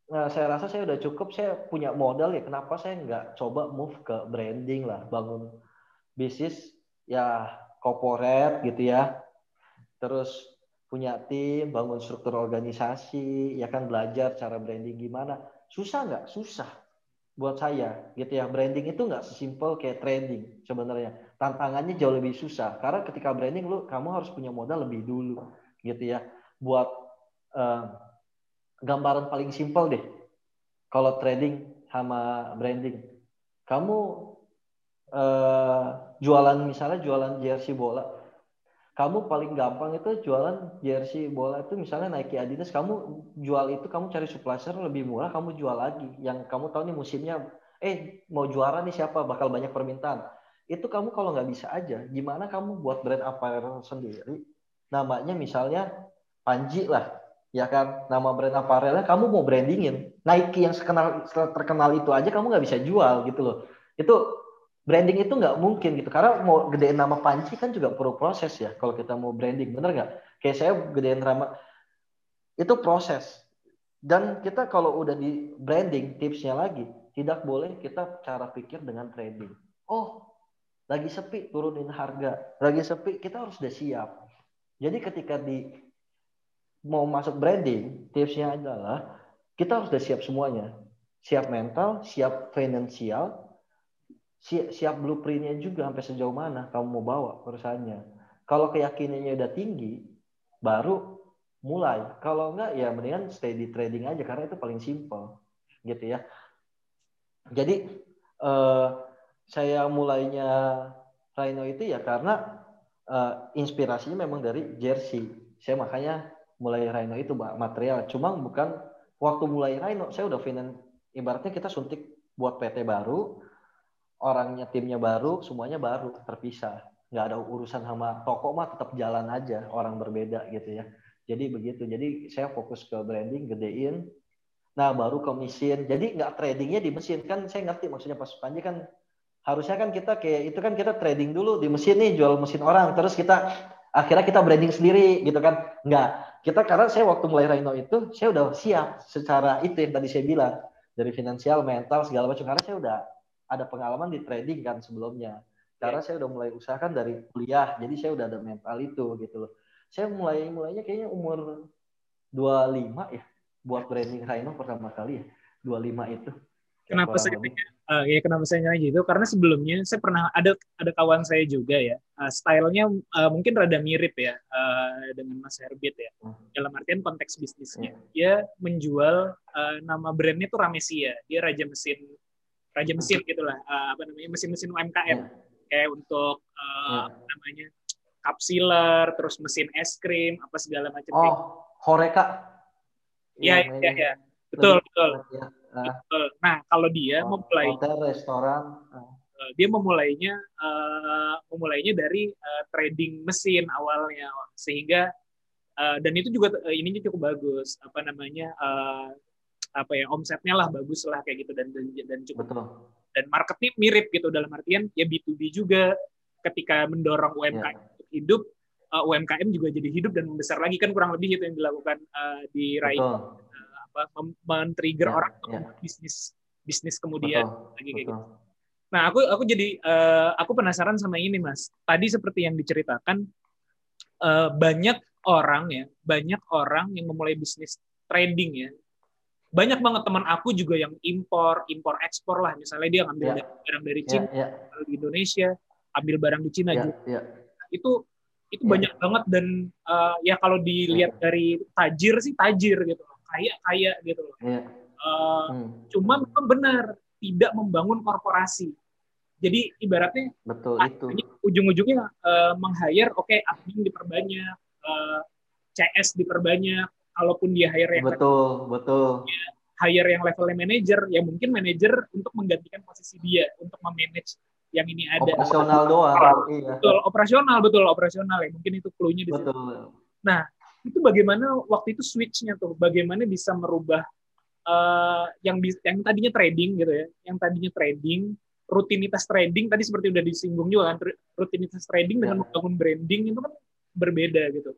Nah, saya rasa saya udah cukup. Saya punya modal ya. Kenapa saya nggak coba move ke branding lah, bangun bisnis ya corporate gitu ya. Terus punya tim, bangun struktur organisasi, ya kan belajar cara branding gimana. Susah nggak? Susah buat saya gitu ya. Branding itu nggak sesimpel kayak trading sebenarnya. Tantangannya jauh lebih susah karena ketika branding lu kamu harus punya modal lebih dulu gitu ya. Buat uh, gambaran paling simpel deh. Kalau trading sama branding, kamu uh, jualan misalnya jualan jersey bola kamu paling gampang itu jualan jersey bola itu misalnya Nike Adidas kamu jual itu kamu cari supplier lebih murah kamu jual lagi. Yang kamu tahu nih musimnya eh mau juara nih siapa bakal banyak permintaan. Itu kamu kalau nggak bisa aja gimana kamu buat brand apparel sendiri? Namanya misalnya Panji lah ya kan? Nama brand apparelnya kamu mau brandingin. Nike yang terkenal terkenal itu aja kamu nggak bisa jual gitu loh. Itu branding itu nggak mungkin gitu karena mau gedein nama Panci kan juga perlu proses ya kalau kita mau branding bener nggak kayak saya gedein nama itu proses dan kita kalau udah di branding tipsnya lagi tidak boleh kita cara pikir dengan trading. Oh, lagi sepi turunin harga, lagi sepi kita harus udah siap. Jadi ketika di mau masuk branding, tipsnya adalah kita harus udah siap semuanya. Siap mental, siap finansial, siap, siap blueprintnya juga sampai sejauh mana kamu mau bawa perusahaannya. Kalau keyakinannya udah tinggi, baru mulai. Kalau enggak ya mendingan stay di trading aja karena itu paling simple gitu ya. Jadi eh, saya mulainya Rhino itu ya karena eh, inspirasinya memang dari jersey. Saya makanya mulai Rhino itu material. Cuma bukan waktu mulai Rhino saya udah finan ibaratnya kita suntik buat PT baru, orangnya timnya baru, semuanya baru terpisah. Nggak ada urusan sama toko mah tetap jalan aja, orang berbeda gitu ya. Jadi begitu. Jadi saya fokus ke branding, gedein. Nah baru ke mesin. Jadi nggak tradingnya di mesin kan saya ngerti maksudnya pas Panji kan harusnya kan kita kayak itu kan kita trading dulu di mesin nih jual mesin orang terus kita akhirnya kita branding sendiri gitu kan nggak kita karena saya waktu mulai Rhino itu saya udah siap secara itu yang tadi saya bilang dari finansial mental segala macam karena saya udah ada pengalaman di trading kan sebelumnya karena saya udah mulai usahakan dari kuliah jadi saya udah ada mental itu gitu loh saya mulai mulainya kayaknya umur 25 ya buat branding Rhino pertama kali ya 25 itu Kenapa saya uh, ya kenapa saya nanya gitu? Karena sebelumnya saya pernah ada ada kawan saya juga ya, uh, stylenya uh, mungkin rada mirip ya uh, dengan Mas Herbit ya. Hmm. Dalam artian konteks bisnisnya, hmm. dia menjual uh, nama brandnya tuh Ramesia. Dia raja mesin raja mesin gitulah, uh, apa namanya mesin-mesin UMKM hmm. kayak untuk uh, hmm. apa namanya cup sealer, terus mesin es krim, apa segala macam. Oh, Horeca. Iya, iya, iya. Betul, betul. Ya. Betul. Nah, kalau dia oh, memulai hotel, restoran, uh, dia memulainya uh, memulainya dari uh, trading mesin awalnya, sehingga uh, dan itu juga uh, ininya cukup bagus, apa namanya uh, apa ya omsetnya lah bagus lah kayak gitu dan dan, dan cukup Betul. dan marketnya mirip gitu dalam artian ya B2B juga ketika mendorong UMKM yeah. hidup uh, UMKM juga jadi hidup dan membesar lagi kan kurang lebih itu yang dilakukan uh, di Rai apa men-trigger ya, orang ya. bisnis bisnis kemudian betul, lagi kayak betul. gitu. Nah, aku aku jadi uh, aku penasaran sama ini, Mas. Tadi seperti yang diceritakan uh, banyak orang ya, banyak orang yang memulai bisnis trading ya. Banyak banget teman aku juga yang impor, impor ekspor lah. Misalnya dia ngambil ya. barang dari ya, Cina ya, ya. di Indonesia, ambil barang di Cina ya, juga. Ya. Itu itu ya. banyak banget dan uh, ya kalau dilihat ya. dari tajir sih tajir gitu kaya kaya gitu loh. Yeah. Uh, hmm. Cuma memang benar tidak membangun korporasi. Jadi ibaratnya betul itu. Ujung-ujungnya uh, meng-hire oke okay, admin diperbanyak, uh, eh, CS diperbanyak, kalaupun dia hire yang betul level, betul ya, hire yang levelnya manager, ya mungkin manager untuk menggantikan posisi dia untuk memanage yang ini ada. Operasional doang. Iya. Betul, operasional betul operasional ya. Mungkin itu clue-nya di situ. Nah, itu bagaimana waktu itu switchnya tuh bagaimana bisa merubah uh, yang yang tadinya trading gitu ya yang tadinya trading rutinitas trading tadi seperti udah disinggung juga kan rutinitas trading dengan ya. membangun branding itu kan berbeda gitu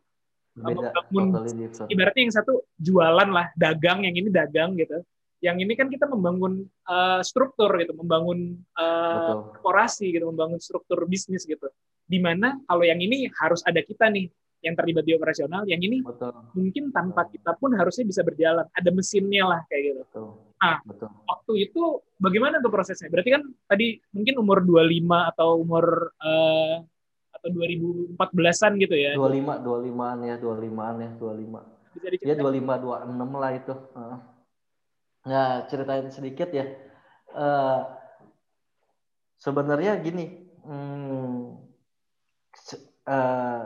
Membangun ibaratnya yang satu jualan lah dagang yang ini dagang gitu yang ini kan kita membangun uh, struktur gitu membangun uh, korporasi gitu membangun struktur bisnis gitu di mana kalau yang ini harus ada kita nih yang terlibat di operasional, yang ini Betul. mungkin tanpa kita pun harusnya bisa berjalan. Ada mesinnya lah kayak gitu. Betul. Nah, Betul. waktu itu bagaimana tuh prosesnya? Berarti kan tadi mungkin umur 25 atau umur uh, atau 2014-an gitu ya. 25, 25-an ya, 25-an ya, 25. Bisa Ya 25, 26 lah itu. Nah, ceritain sedikit ya. Uh, sebenarnya gini, hmm, uh,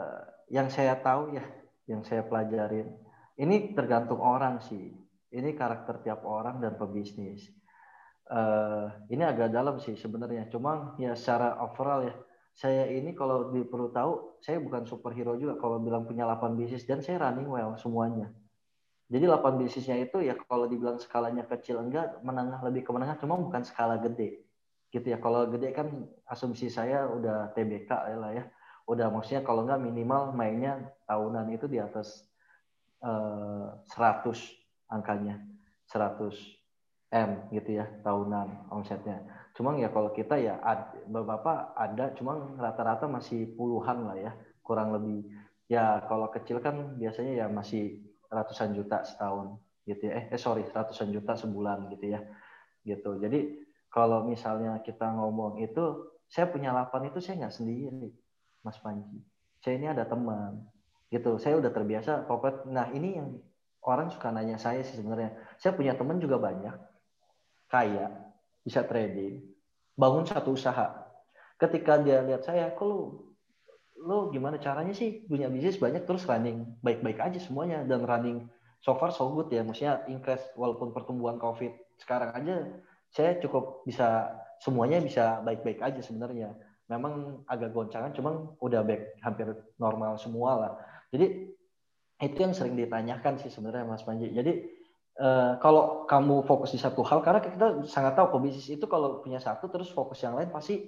yang saya tahu ya, yang saya pelajarin, ini tergantung orang sih. Ini karakter tiap orang dan pebisnis. Uh, ini agak dalam sih sebenarnya. Cuma ya secara overall ya, saya ini kalau perlu tahu, saya bukan superhero juga kalau bilang punya 8 bisnis dan saya running well semuanya. Jadi 8 bisnisnya itu ya kalau dibilang skalanya kecil enggak, menengah lebih ke menengah, cuma bukan skala gede. Gitu ya. Kalau gede kan asumsi saya udah TBK lah ya udah maksudnya kalau nggak minimal mainnya tahunan itu di atas eh, 100 angkanya 100 M gitu ya tahunan omsetnya. Cuma ya kalau kita ya ad, beberapa ada, cuma rata-rata masih puluhan lah ya, kurang lebih. Ya kalau kecil kan biasanya ya masih ratusan juta setahun gitu ya. Eh, eh sorry, ratusan juta sebulan gitu ya. Gitu. Jadi kalau misalnya kita ngomong itu, saya punya lapan itu saya nggak sendiri, Mas Panji. Saya ini ada teman, gitu. Saya udah terbiasa corporate. Nah ini yang orang suka nanya saya sih sebenarnya. Saya punya teman juga banyak, kaya, bisa trading, bangun satu usaha. Ketika dia lihat saya, kok lu lo gimana caranya sih? Punya bisnis banyak terus running baik-baik aja semuanya dan running so far so good ya. Maksudnya increase walaupun pertumbuhan covid sekarang aja saya cukup bisa semuanya bisa baik-baik aja sebenarnya. Memang agak goncangan cuman udah back hampir normal semua lah. Jadi itu yang sering ditanyakan sih sebenarnya Mas Panji. Jadi uh, kalau kamu fokus di satu hal karena kita sangat tahu pebisnis itu kalau punya satu terus fokus yang lain pasti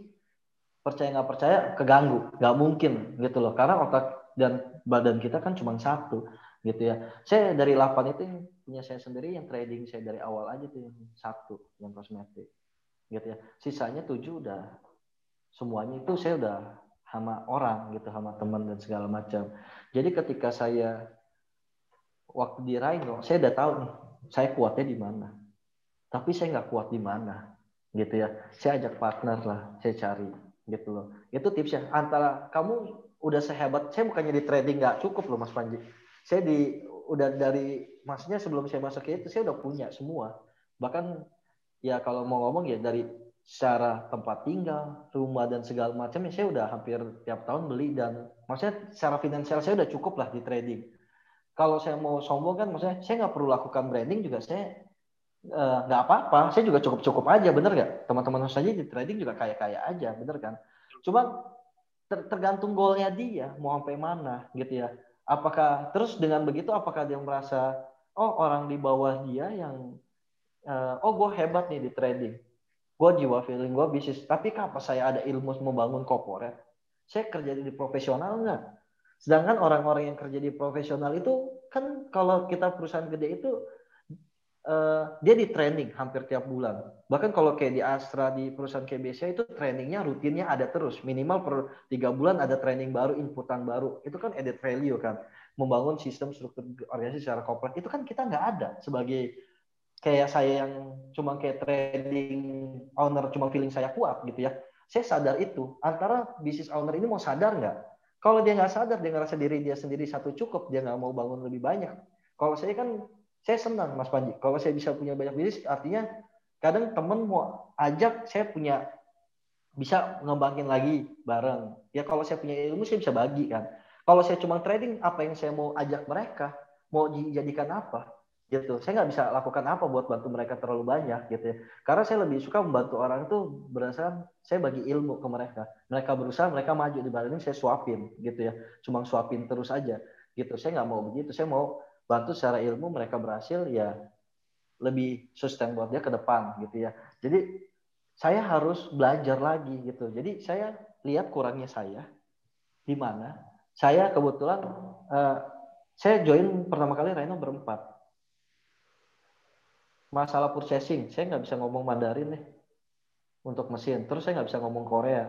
percaya nggak percaya keganggu. Nggak mungkin gitu loh karena otak dan badan kita kan cuma satu gitu ya. Saya dari 8 itu yang punya saya sendiri yang trading saya dari awal aja tuh yang satu yang kosmetik gitu ya. Sisanya tujuh udah semuanya itu saya udah sama orang gitu sama teman dan segala macam. Jadi ketika saya waktu di Rhino saya udah tahu nih saya kuatnya di mana tapi saya nggak kuat di mana gitu ya saya ajak partner lah saya cari gitu loh. Itu tipsnya. Antara kamu udah sehebat, saya bukannya di trading nggak cukup loh Mas Panji. Saya di udah dari maksudnya sebelum saya masuk itu saya udah punya semua. Bahkan ya kalau mau ngomong ya dari secara tempat tinggal, rumah dan segala macam ya saya udah hampir tiap tahun beli dan maksudnya secara finansial saya udah cukup lah di trading. Kalau saya mau sombong kan maksudnya saya nggak perlu lakukan branding juga saya Eh, nggak uh, apa-apa, saya juga cukup-cukup aja, bener nggak? Teman-teman saja di trading juga kaya-kaya aja, bener kan? Cuma ter tergantung goalnya dia mau sampai mana gitu ya. Apakah terus dengan begitu apakah dia merasa oh orang di bawah dia yang uh, oh gue hebat nih di trading, gue jiwa feeling gue bisnis, tapi apa saya ada ilmu membangun korporat? Saya kerja di profesional nggak? Sedangkan orang-orang yang kerja di profesional itu kan kalau kita perusahaan gede itu uh, dia di training hampir tiap bulan. Bahkan kalau kayak di Astra di perusahaan BCA itu trainingnya rutinnya ada terus. Minimal per tiga bulan ada training baru, inputan baru. Itu kan added value kan. Membangun sistem struktur organisasi secara kompleks. Itu kan kita nggak ada sebagai kayak saya yang cuma kayak trading owner cuma feeling saya kuat gitu ya. Saya sadar itu. Antara bisnis owner ini mau sadar nggak? Kalau dia nggak sadar, dia ngerasa diri dia sendiri satu cukup, dia nggak mau bangun lebih banyak. Kalau saya kan saya senang Mas Panji. Kalau saya bisa punya banyak bisnis, artinya kadang temen mau ajak saya punya bisa ngembangin lagi bareng. Ya kalau saya punya ilmu saya bisa bagi kan. Kalau saya cuma trading, apa yang saya mau ajak mereka, mau dijadikan apa, gitu. Saya nggak bisa lakukan apa buat bantu mereka terlalu banyak, gitu ya. Karena saya lebih suka membantu orang itu berdasarkan saya bagi ilmu ke mereka. Mereka berusaha, mereka maju di ini saya suapin, gitu ya. Cuma suapin terus aja, gitu. Saya nggak mau begitu. Saya mau bantu secara ilmu mereka berhasil ya lebih sustain buat dia ke depan gitu ya. Jadi saya harus belajar lagi gitu. Jadi saya lihat kurangnya saya di mana. Saya kebetulan uh, saya join pertama kali Rhino berempat. Masalah purchasing, saya nggak bisa ngomong Mandarin nih untuk mesin. Terus saya nggak bisa ngomong Korea.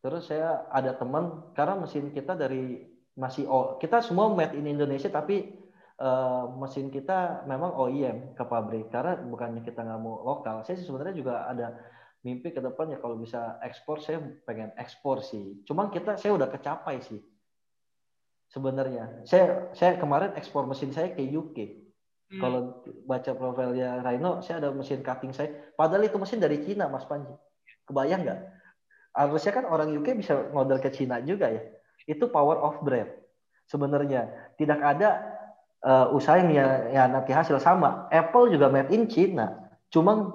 Terus saya ada teman karena mesin kita dari masih oh, kita semua made in Indonesia tapi uh, mesin kita memang OEM ke pabrik karena bukannya kita nggak mau lokal. Saya sebenarnya juga ada mimpi ke depan ya kalau bisa ekspor saya pengen ekspor sih. Cuma kita saya udah kecapai sih. Sebenarnya saya saya kemarin ekspor mesin saya ke UK. Hmm. Kalau baca profilnya Rhino, saya ada mesin cutting saya. Padahal itu mesin dari Cina, Mas Panji. Kebayang nggak? Harusnya kan orang UK bisa model ke Cina juga ya itu power of brand. Sebenarnya tidak ada uh, usaha yang ya, nanti hasil sama. Apple juga made in China. Cuma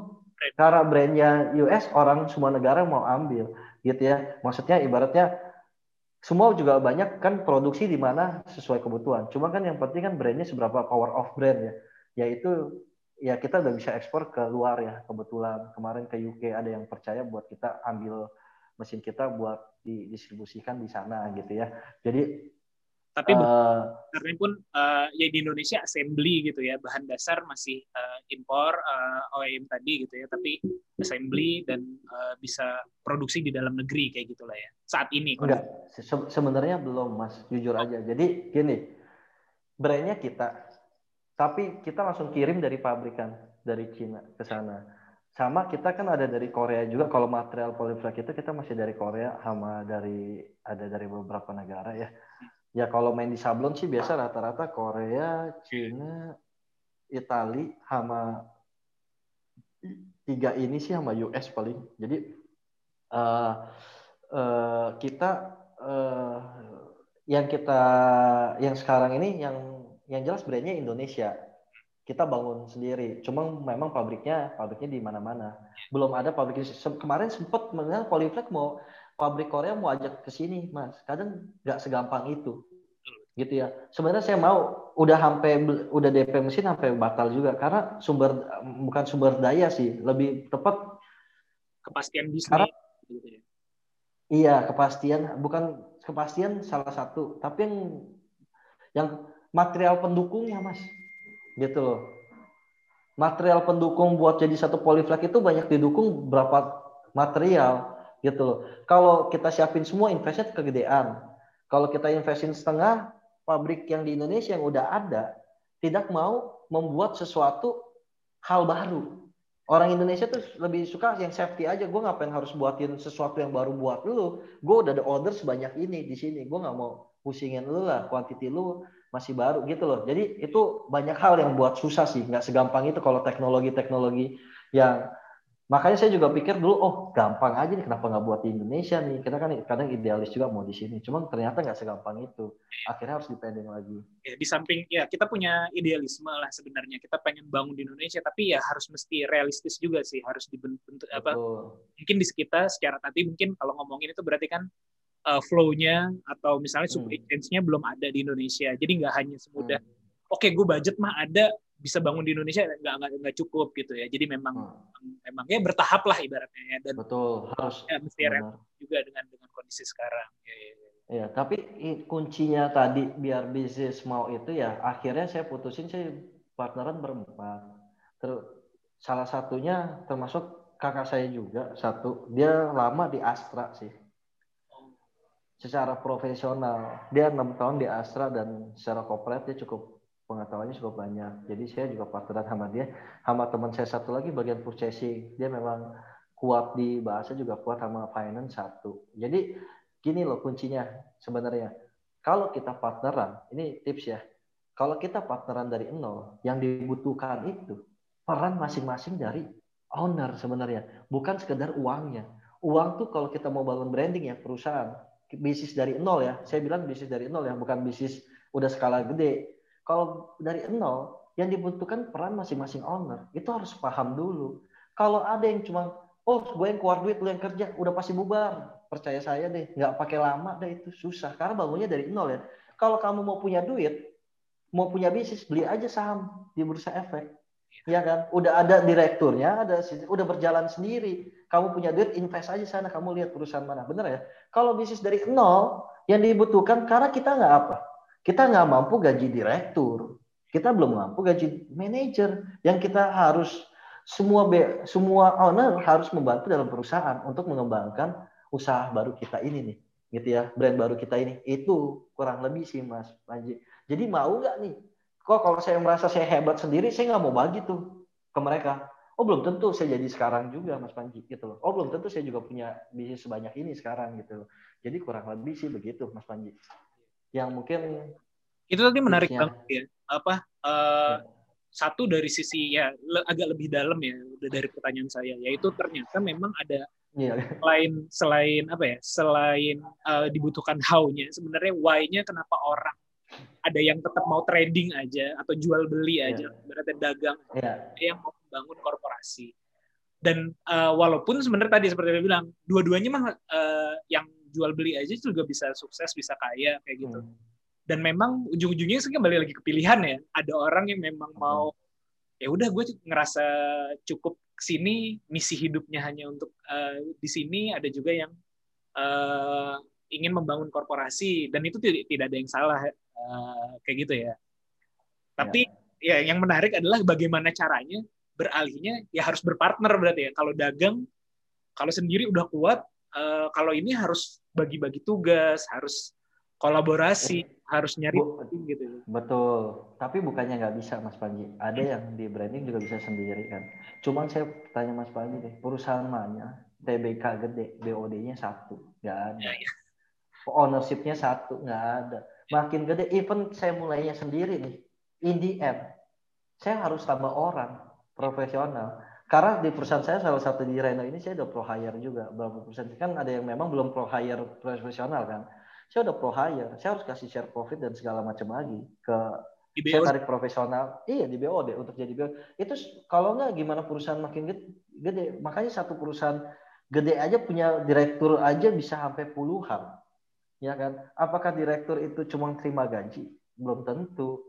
karena brandnya US orang semua negara mau ambil gitu ya. Maksudnya ibaratnya semua juga banyak kan produksi di mana sesuai kebutuhan. Cuma kan yang penting kan brandnya seberapa power of brand ya. Yaitu ya kita udah bisa ekspor ke luar ya kebetulan kemarin ke UK ada yang percaya buat kita ambil mesin kita buat didistribusikan di sana gitu ya. Jadi Tapi karena pun eh, ya di Indonesia assembly gitu ya bahan dasar masih eh, impor eh, OEM tadi gitu ya tapi assembly dan eh, bisa produksi di dalam negeri kayak gitulah ya saat ini Enggak, se- sebenarnya belum mas, jujur aja. Jadi gini, brandnya kita, tapi kita langsung kirim dari pabrikan dari Cina ke sana. Sama kita kan ada dari Korea juga. Kalau material polyflex itu kita masih dari Korea, sama dari ada dari beberapa negara ya. Ya kalau main di sablon sih biasa rata-rata Korea, Cina, Itali, sama tiga ini sih sama US paling. Jadi eh eh, kita eh, yang kita yang sekarang ini yang yang jelas brandnya Indonesia. Kita bangun sendiri. Cuma memang pabriknya pabriknya di mana-mana. Belum ada pabrik kemarin sempat mengenal Polyflex mau pabrik Korea mau ajak ke sini mas. Kadang nggak segampang itu. Gitu ya. Sebenarnya saya mau udah sampai udah DP mesin sampai batal juga. Karena sumber bukan sumber daya sih. Lebih tepat kepastian bisnis Karena- gitu ya. Iya, kepastian. Bukan kepastian salah satu, tapi yang yang material pendukungnya, Mas. Gitu loh. Material pendukung buat jadi satu polyflex itu banyak didukung berapa material gitu loh. Kalau kita siapin semua investnya kegedean. Kalau kita investin setengah, pabrik yang di Indonesia yang udah ada tidak mau membuat sesuatu hal baru. Orang Indonesia tuh lebih suka yang safety aja. Gue ngapain harus buatin sesuatu yang baru buat lu? Gue udah ada order sebanyak ini di sini. Gue nggak mau pusingin lu lah. Quantity lu masih baru gitu loh. Jadi itu banyak hal yang buat susah sih. Nggak segampang itu kalau teknologi-teknologi yang makanya saya juga pikir dulu oh gampang aja nih kenapa nggak buat di Indonesia nih? Kita kan kadang idealis juga mau di sini cuman ternyata nggak segampang itu. Akhirnya harus dipending lagi. Ya, di samping ya kita punya idealisme lah sebenarnya. Kita pengen bangun di Indonesia tapi ya harus mesti realistis juga sih harus dibentuk apa mungkin di kita secara tadi mungkin kalau ngomongin itu berarti kan uh, flow-nya atau misalnya supply Hmm. chain-nya belum ada di Indonesia. Jadi nggak hanya semudah Hmm. oke gue budget mah ada bisa bangun di Indonesia nggak nggak nggak cukup gitu ya jadi memang Hmm. memang ya bertahap lah ibaratnya ya. dan betul harus ya, mesti realistis juga dengan dengan kondisi sekarang ya, ya, ya. Iya, tapi kuncinya tadi biar bisnis mau itu ya akhirnya saya putusin saya partneran berempat. Terus salah satunya termasuk kakak saya juga satu. Dia lama di Astra sih. Secara profesional, dia enam tahun di Astra dan secara corporate dia cukup pengetahuannya cukup banyak. Jadi saya juga partneran sama dia, sama teman saya satu lagi bagian purchasing. Dia memang kuat di bahasa juga kuat sama finance satu. Jadi gini loh kuncinya sebenarnya. Kalau kita partneran, ini tips ya. Kalau kita partneran dari nol, yang dibutuhkan itu peran masing-masing dari owner sebenarnya, bukan sekedar uangnya. Uang tuh kalau kita mau bangun branding ya perusahaan, bisnis dari nol ya. Saya bilang bisnis dari nol ya, bukan bisnis udah skala gede. Kalau dari nol, yang dibutuhkan peran masing-masing owner. Itu harus paham dulu. Kalau ada yang cuma, oh gue yang keluar duit, lu yang kerja, udah pasti bubar. Percaya saya deh nggak pakai lama deh itu susah. Karena bangunnya dari nol ya. Kalau kamu mau punya duit mau punya bisnis beli aja saham di bursa efek. Ya kan? Udah ada direkturnya ada udah berjalan sendiri. Kamu punya duit invest aja sana. Kamu lihat perusahaan mana. Bener ya? Kalau bisnis dari nol yang dibutuhkan karena kita nggak apa kita nggak mampu gaji direktur. Kita belum mampu gaji manajer. Yang kita harus semua be, semua owner harus membantu dalam perusahaan untuk mengembangkan usaha baru kita ini nih gitu ya brand baru kita ini. Itu kurang lebih sih mas Panji. Jadi mau nggak nih? Kok kalau saya merasa saya hebat sendiri saya nggak mau bagi tuh ke mereka. Oh belum tentu saya jadi sekarang juga mas Panji gitu loh. Oh belum tentu saya juga punya bisnis sebanyak ini sekarang gitu loh. Jadi kurang lebih sih begitu mas Panji yang mungkin itu tadi menarik tipsnya. banget ya apa uh, satu dari sisi ya le- agak lebih dalam ya udah dari pertanyaan saya yaitu ternyata memang ada Iya. selain selain apa ya selain uh, dibutuhkan how-nya sebenarnya why-nya kenapa orang ada yang tetap mau trading aja atau jual beli aja berarti dagang Iya. ada yang mau membangun korporasi dan uh, walaupun sebenarnya tadi seperti yang bilang dua-duanya mah uh, yang jual beli aja juga bisa sukses bisa kaya kayak gitu Hmm. dan memang ujung-ujungnya sih kembali lagi ke pilihan ya ada orang yang memang mau ya udah gue ngerasa cukup sini misi hidupnya hanya untuk uh, di sini ada juga yang uh, ingin membangun korporasi dan itu tidak tidak ada yang salah eh, kayak gitu ya. Tapi ya yang menarik adalah bagaimana caranya beralihnya ya harus berpartner berarti ya. Kalau dagang kalau sendiri udah kuat, eh, kalau ini harus bagi-bagi tugas, harus kolaborasi, harus nyari Bu- gitu. Betul. Tapi bukannya nggak bisa Mas Panji. Ada yang di branding juga bisa sendiri kan. Cuman saya tanya Mas Panji deh, perusahaan mana TBK gede, BOD-nya satu, nggak ada. Ownership-nya satu, nggak ada. Makin gede, even saya mulainya sendiri nih, in the end, saya harus tambah orang profesional. Karena di perusahaan saya salah satu di Reno ini saya udah pro hire juga berapa persen kan ada yang memang belum pro hire profesional kan. Saya udah pro hire, saya harus kasih share profit dan segala macam lagi ke Di saya tarik profesional. Iya di BOD untuk jadi BOD itu kalau nggak gimana perusahaan makin gede, gede? Makanya satu perusahaan gede aja punya direktur aja bisa sampai puluhan. Ya kan? Apakah direktur itu cuma terima gaji? Belum tentu.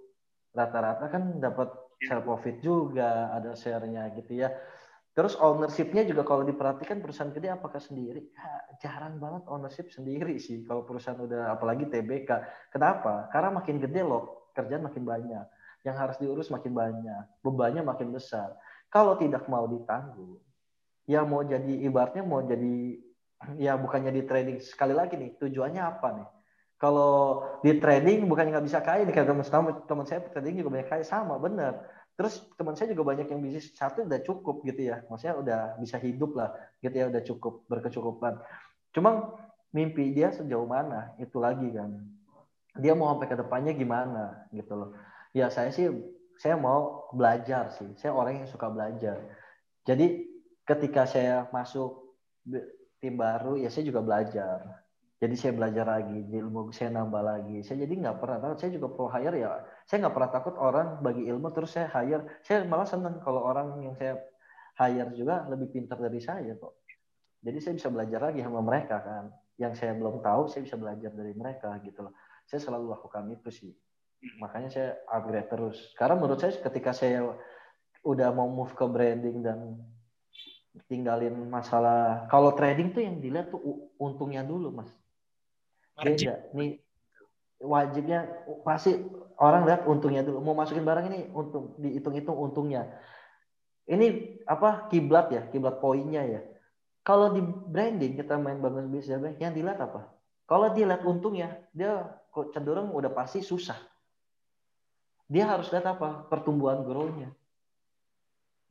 Rata-rata kan dapat share profit juga ada share-nya gitu ya terus ownership-nya juga kalau diperhatikan perusahaan gede apakah sendiri Ya, jarang banget ownership sendiri sih kalau perusahaan udah apalagi TBK kenapa karena makin gede loh kerjaan makin banyak, yang harus diurus makin banyak, bebannya makin besar. Kalau tidak mau ditanggung, ya mau jadi ibaratnya mau jadi *clears throat* ya bukannya di trading sekali lagi nih tujuannya apa nih? Kalau di trading bukannya nggak bisa kaya nih teman teman saya trading juga banyak kaya sama bener. Terus teman saya juga banyak yang bisnis satu udah cukup gitu ya, maksudnya udah bisa hidup lah gitu ya udah cukup berkecukupan. Cuma mimpi dia sejauh mana itu lagi kan dia mau sampai ke depannya gimana gitu loh. Ya saya sih saya mau belajar sih. Saya orang yang suka belajar. Jadi ketika saya masuk tim baru ya saya juga belajar. Jadi saya belajar lagi, ilmu saya nambah lagi. Saya jadi nggak pernah takut. Saya juga pro hire ya. Saya nggak pernah takut orang bagi ilmu terus saya hire. Saya malah seneng kalau orang yang saya hire juga lebih pintar dari saya kok. Jadi saya bisa belajar lagi sama mereka kan. Yang saya belum tahu saya bisa belajar dari mereka gitu loh saya selalu lakukan itu sih makanya saya upgrade terus karena menurut saya ketika saya udah mau move ke branding dan tinggalin masalah kalau trading tuh yang dilihat tuh untungnya dulu mas beda nih wajibnya pasti orang lihat untungnya dulu mau masukin barang ini untung dihitung-hitung untungnya. Ini apa kiblat ya kiblat poinnya ya. Kalau di branding kita main bangun bisnis yang dilihat apa? Kalau dia lihat untungnya dia cenderung udah pasti susah. Dia harus lihat apa? Pertumbuhan grow-nya.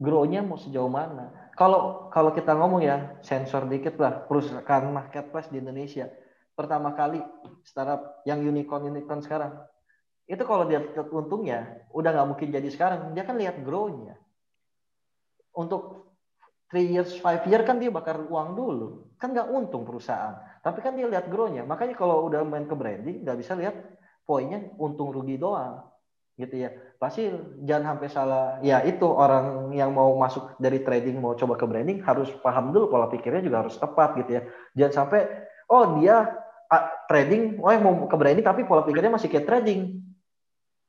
Grow-nya mau sejauh mana? Kalau kalau kita ngomong ya sensor dikit lah perusahaan marketplace di Indonesia pertama kali startup yang unicorn unicorn sekarang. Itu kalau dia lihat untungnya udah nggak mungkin jadi sekarang. Dia kan lihat grow-nya. Untuk three years five year kan dia bakar uang dulu. Kan nggak untung perusahaan. Tapi kan dia lihat grow-nya. Makanya kalau udah main ke branding nggak bisa lihat poinnya untung rugi doang. Gitu ya. Pasti jangan sampai salah. Ya itu orang yang mau masuk dari trading mau coba ke branding harus paham dulu pola pikirnya juga harus tepat gitu ya. Jangan sampai oh dia trading oh yang mau ke branding tapi pola pikirnya masih kayak trading.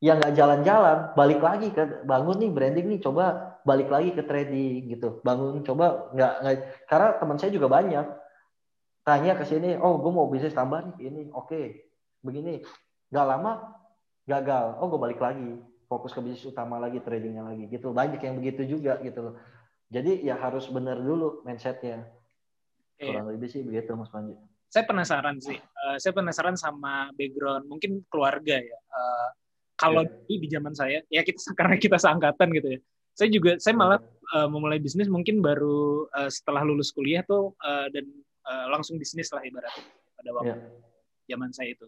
Yang nggak jalan-jalan. Balik lagi ke bangun nih branding nih coba balik lagi ke trading gitu. Bangun coba nggak nggak karena teman saya juga banyak. Tanya ke sini oh gue mau bisnis tambah nih ini oke begini. Nggak lama gagal. Oh gue balik lagi. Fokus ke bisnis utama lagi tradingnya lagi gitu. Banyak yang begitu juga gitu loh. Jadi ya harus benar dulu mindsetnya. Iya. kurang lebih sih begitu mas Panji Saya penasaran sih. Eh, saya penasaran sama background mungkin keluarga ya. Eh, kalau dulu di zaman saya, ya kita *laughs* karena kita seangkatan gitu ya. Saya juga saya malah eh, memulai bisnis mungkin baru eh, setelah lulus kuliah tuh eh, dan eh, langsung bisnis lah ibaratnya pada waktu Iya. zaman saya itu.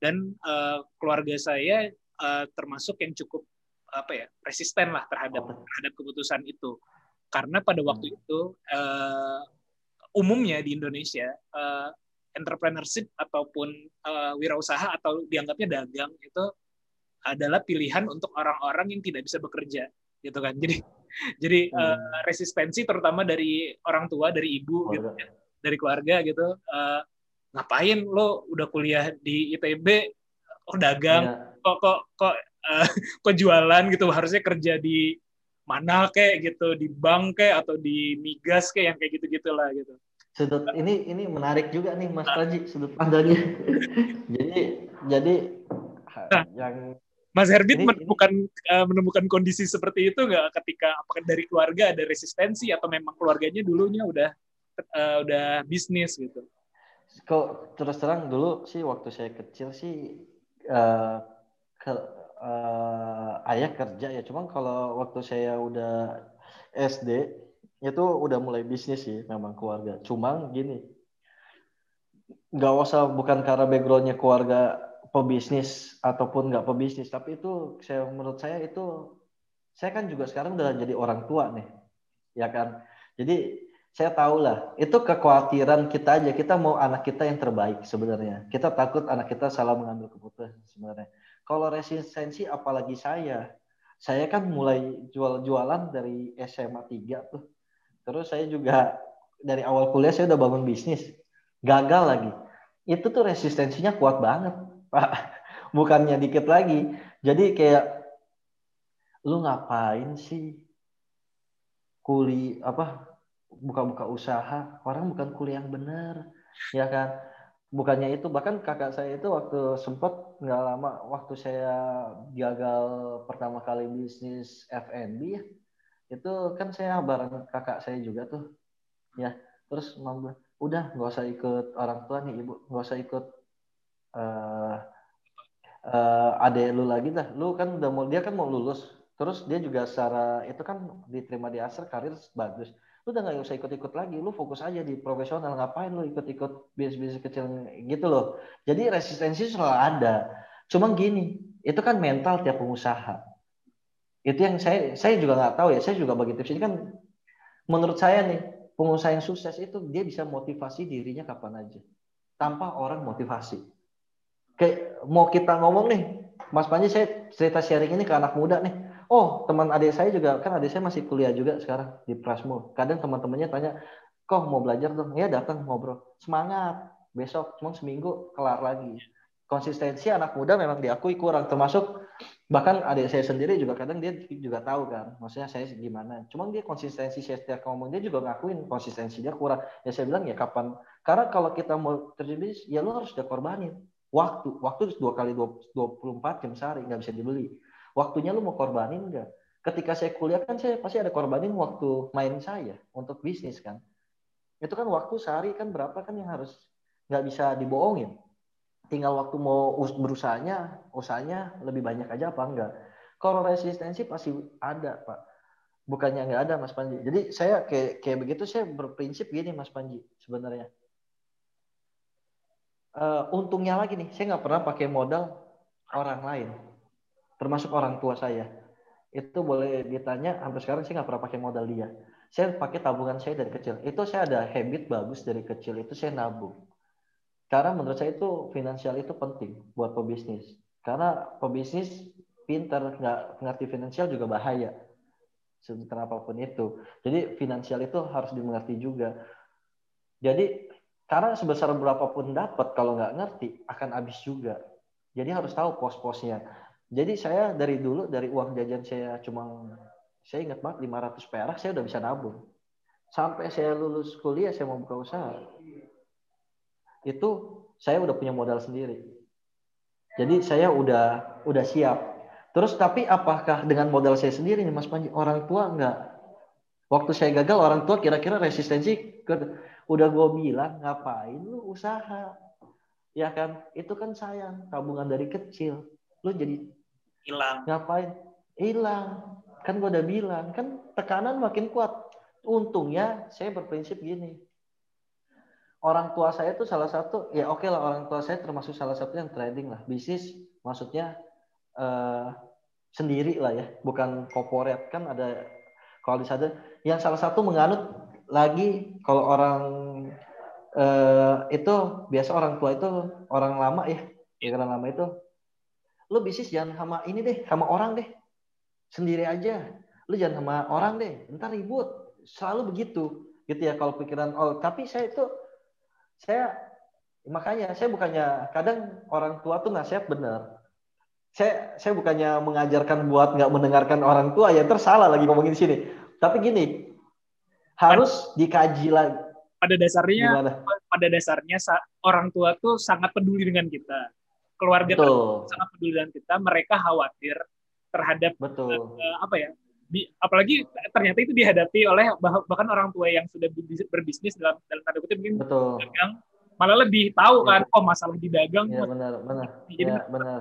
Dan eh, keluarga saya eh, termasuk yang cukup apa ya resisten lah terhadap Oh. terhadap keputusan itu. Karena pada waktu Hmm. itu eh, umumnya di Indonesia eh, entrepreneurship ataupun eh, wirausaha atau dianggapnya dagang itu adalah pilihan untuk orang-orang yang tidak bisa bekerja gitu kan. Jadi *laughs* jadi Hmm. resistensi terutama dari orang tua, dari ibu gitu Keluarga. ya, dari keluarga gitu. eh, ngapain lo udah kuliah di ITB oh dagang Iya. kok kok kok eh, *laughs* kok jualan gitu harusnya kerja di mana kayak gitu di bank kayak atau di migas kayak yang kayak gitu gitulah gitu sudut ini ini menarik juga nih Mas Panji sudut pandangnya. *laughs* jadi jadi Nah. yang Mas Herbit Ini- menemukan eh, menemukan kondisi seperti itu nggak ketika apakah dari keluarga ada resistensi atau memang keluarganya dulunya udah eh, udah bisnis gitu. kok terus terang dulu sih waktu saya kecil sih eh, ke eh, ayah kerja ya. Cuman kalau waktu saya udah SD itu udah mulai bisnis sih memang keluarga. Cuman gini, nggak usah bukan karena backgroundnya keluarga pebisnis ataupun nggak pebisnis, tapi itu saya menurut saya itu saya kan juga sekarang udah jadi orang tua nih, ya kan. Jadi saya tahu lah, itu kekhawatiran kita aja. Kita mau anak kita yang terbaik sebenarnya. Kita takut anak kita salah mengambil keputusan sebenarnya. Kalau resistensi apalagi saya. Saya kan mulai jual-jualan dari SMA 3 tuh. Terus saya juga dari awal kuliah saya udah bangun bisnis. Gagal lagi. Itu tuh resistensinya kuat banget, *laughs* Pak. Bukannya dikit lagi. Jadi kayak lu ngapain sih kuliah apa buka-buka usaha orang bukan kuliah yang bener ya kan bukannya itu bahkan kakak saya itu waktu sempat nggak lama waktu saya gagal pertama kali bisnis F&B itu kan saya bareng kakak saya juga tuh. Ya terus mama udah nggak usah ikut orang tua nih ibu. Nggak usah ikut eh eh, adek lu lagi dah. Lu kan udah mau dia kan mau lulus. Terus dia juga secara itu kan diterima di Acer karir bagus. Lu udah nggak usah ikut-ikut lagi. Lu fokus aja di profesional. Ngapain lu ikut-ikut bisnis-bisnis kecil gitu loh? Jadi resistensi selalu ada. Cuma gini itu kan mental tiap pengusaha itu yang saya saya juga nggak tahu ya. Saya juga bagi tips ini kan menurut saya nih pengusaha yang sukses itu dia bisa motivasi dirinya kapan aja. Tanpa orang motivasi. Kayak mau kita ngomong nih Mas Panji saya cerita sharing ini ke anak muda nih. Oh teman adik saya juga kan adik saya masih kuliah juga sekarang di Prasmo. Kadang teman-temannya tanya kok mau belajar dong? Ya datang ngobrol. Semangat besok cuma seminggu kelar lagi. Konsistensi anak muda memang diakui kurang termasuk bahkan adik saya sendiri juga kadang dia juga tahu kan maksudnya saya gimana cuma dia konsistensi saya setiap ngomong dia juga ngakuin konsistensi dia kurang ya saya bilang ya kapan karena kalau kita mau bisnis ya lo harus udah korbanin waktu waktu dua kali 24 jam sehari nggak bisa dibeli waktunya lu mau korbanin nggak? Ketika saya kuliah kan saya pasti ada korbanin waktu main saya untuk bisnis kan. Itu kan waktu sehari kan berapa kan yang harus nggak bisa dibohongin. Tinggal waktu mau us- berusahanya, usahanya lebih banyak aja apa enggak. Kalau resistensi pasti ada pak. Bukannya nggak ada Mas Panji. Jadi saya kayak kayak begitu saya berprinsip gini Mas Panji sebenarnya. Eh, untungnya lagi nih, saya nggak pernah pakai modal orang lain termasuk orang tua saya itu boleh ditanya sampai sekarang saya nggak pernah pakai modal dia saya pakai tabungan saya dari kecil itu saya ada habit bagus dari kecil itu saya nabung karena menurut saya itu finansial itu penting buat pebisnis. Karena pebisnis pinter nggak ngerti finansial juga bahaya. Sebesar apa pun itu. Jadi finansial itu harus dimengerti juga. Jadi karena sebesar berapapun dapat kalau nggak ngerti akan habis juga. Jadi harus tahu pos-posnya. Jadi saya dari dulu dari uang jajan saya cuma saya ingat banget 500 perak saya udah bisa nabung. Sampai saya lulus kuliah saya mau buka usaha. Itu saya udah punya modal sendiri. Jadi saya udah udah siap. Terus tapi apakah dengan modal saya sendiri nih Mas Panji orang tua enggak? Waktu saya gagal orang tua kira-kira resistensi ke, udah gue bilang ngapain lu usaha? Ya kan? Itu kan sayang tabungan dari kecil. Lu jadi Hilang. ngapain hilang kan gue udah bilang kan tekanan makin kuat untungnya saya berprinsip gini orang tua saya tuh salah satu ya oke lah orang tua saya termasuk salah satu yang trading lah bisnis maksudnya eh, sendiri lah ya bukan corporate. Kan ada kalau di sana yang salah satu menganut lagi kalau orang eh, itu biasa orang tua itu orang lama ya pikiran lama itu lu bisnis jangan sama ini deh sama orang deh sendiri aja. Lu jangan sama orang deh ntar ribut. Selalu begitu gitu ya kalau pikiran oh tapi saya itu saya makanya saya bukannya kadang orang tua tuh nasihat bener saya saya bukannya mengajarkan buat nggak mendengarkan orang tua ya tersalah lagi ngomongin di sini tapi gini harus dikaji lagi pada dasarnya Gimana? pada dasarnya sa- orang tua tuh sangat peduli dengan kita. Keluarga sangat peduli dengan kita. Mereka khawatir terhadap betul. eh, apa ya? Di- apalagi ternyata itu dihadapi oleh bah- bahkan orang tua yang sudah berbis- berbisnis dalam dalam tanda kutip mungkin Betul. dagang malah lebih tahu kan oh masalah di dagang Ya benar, benar. Jadi Ya benar.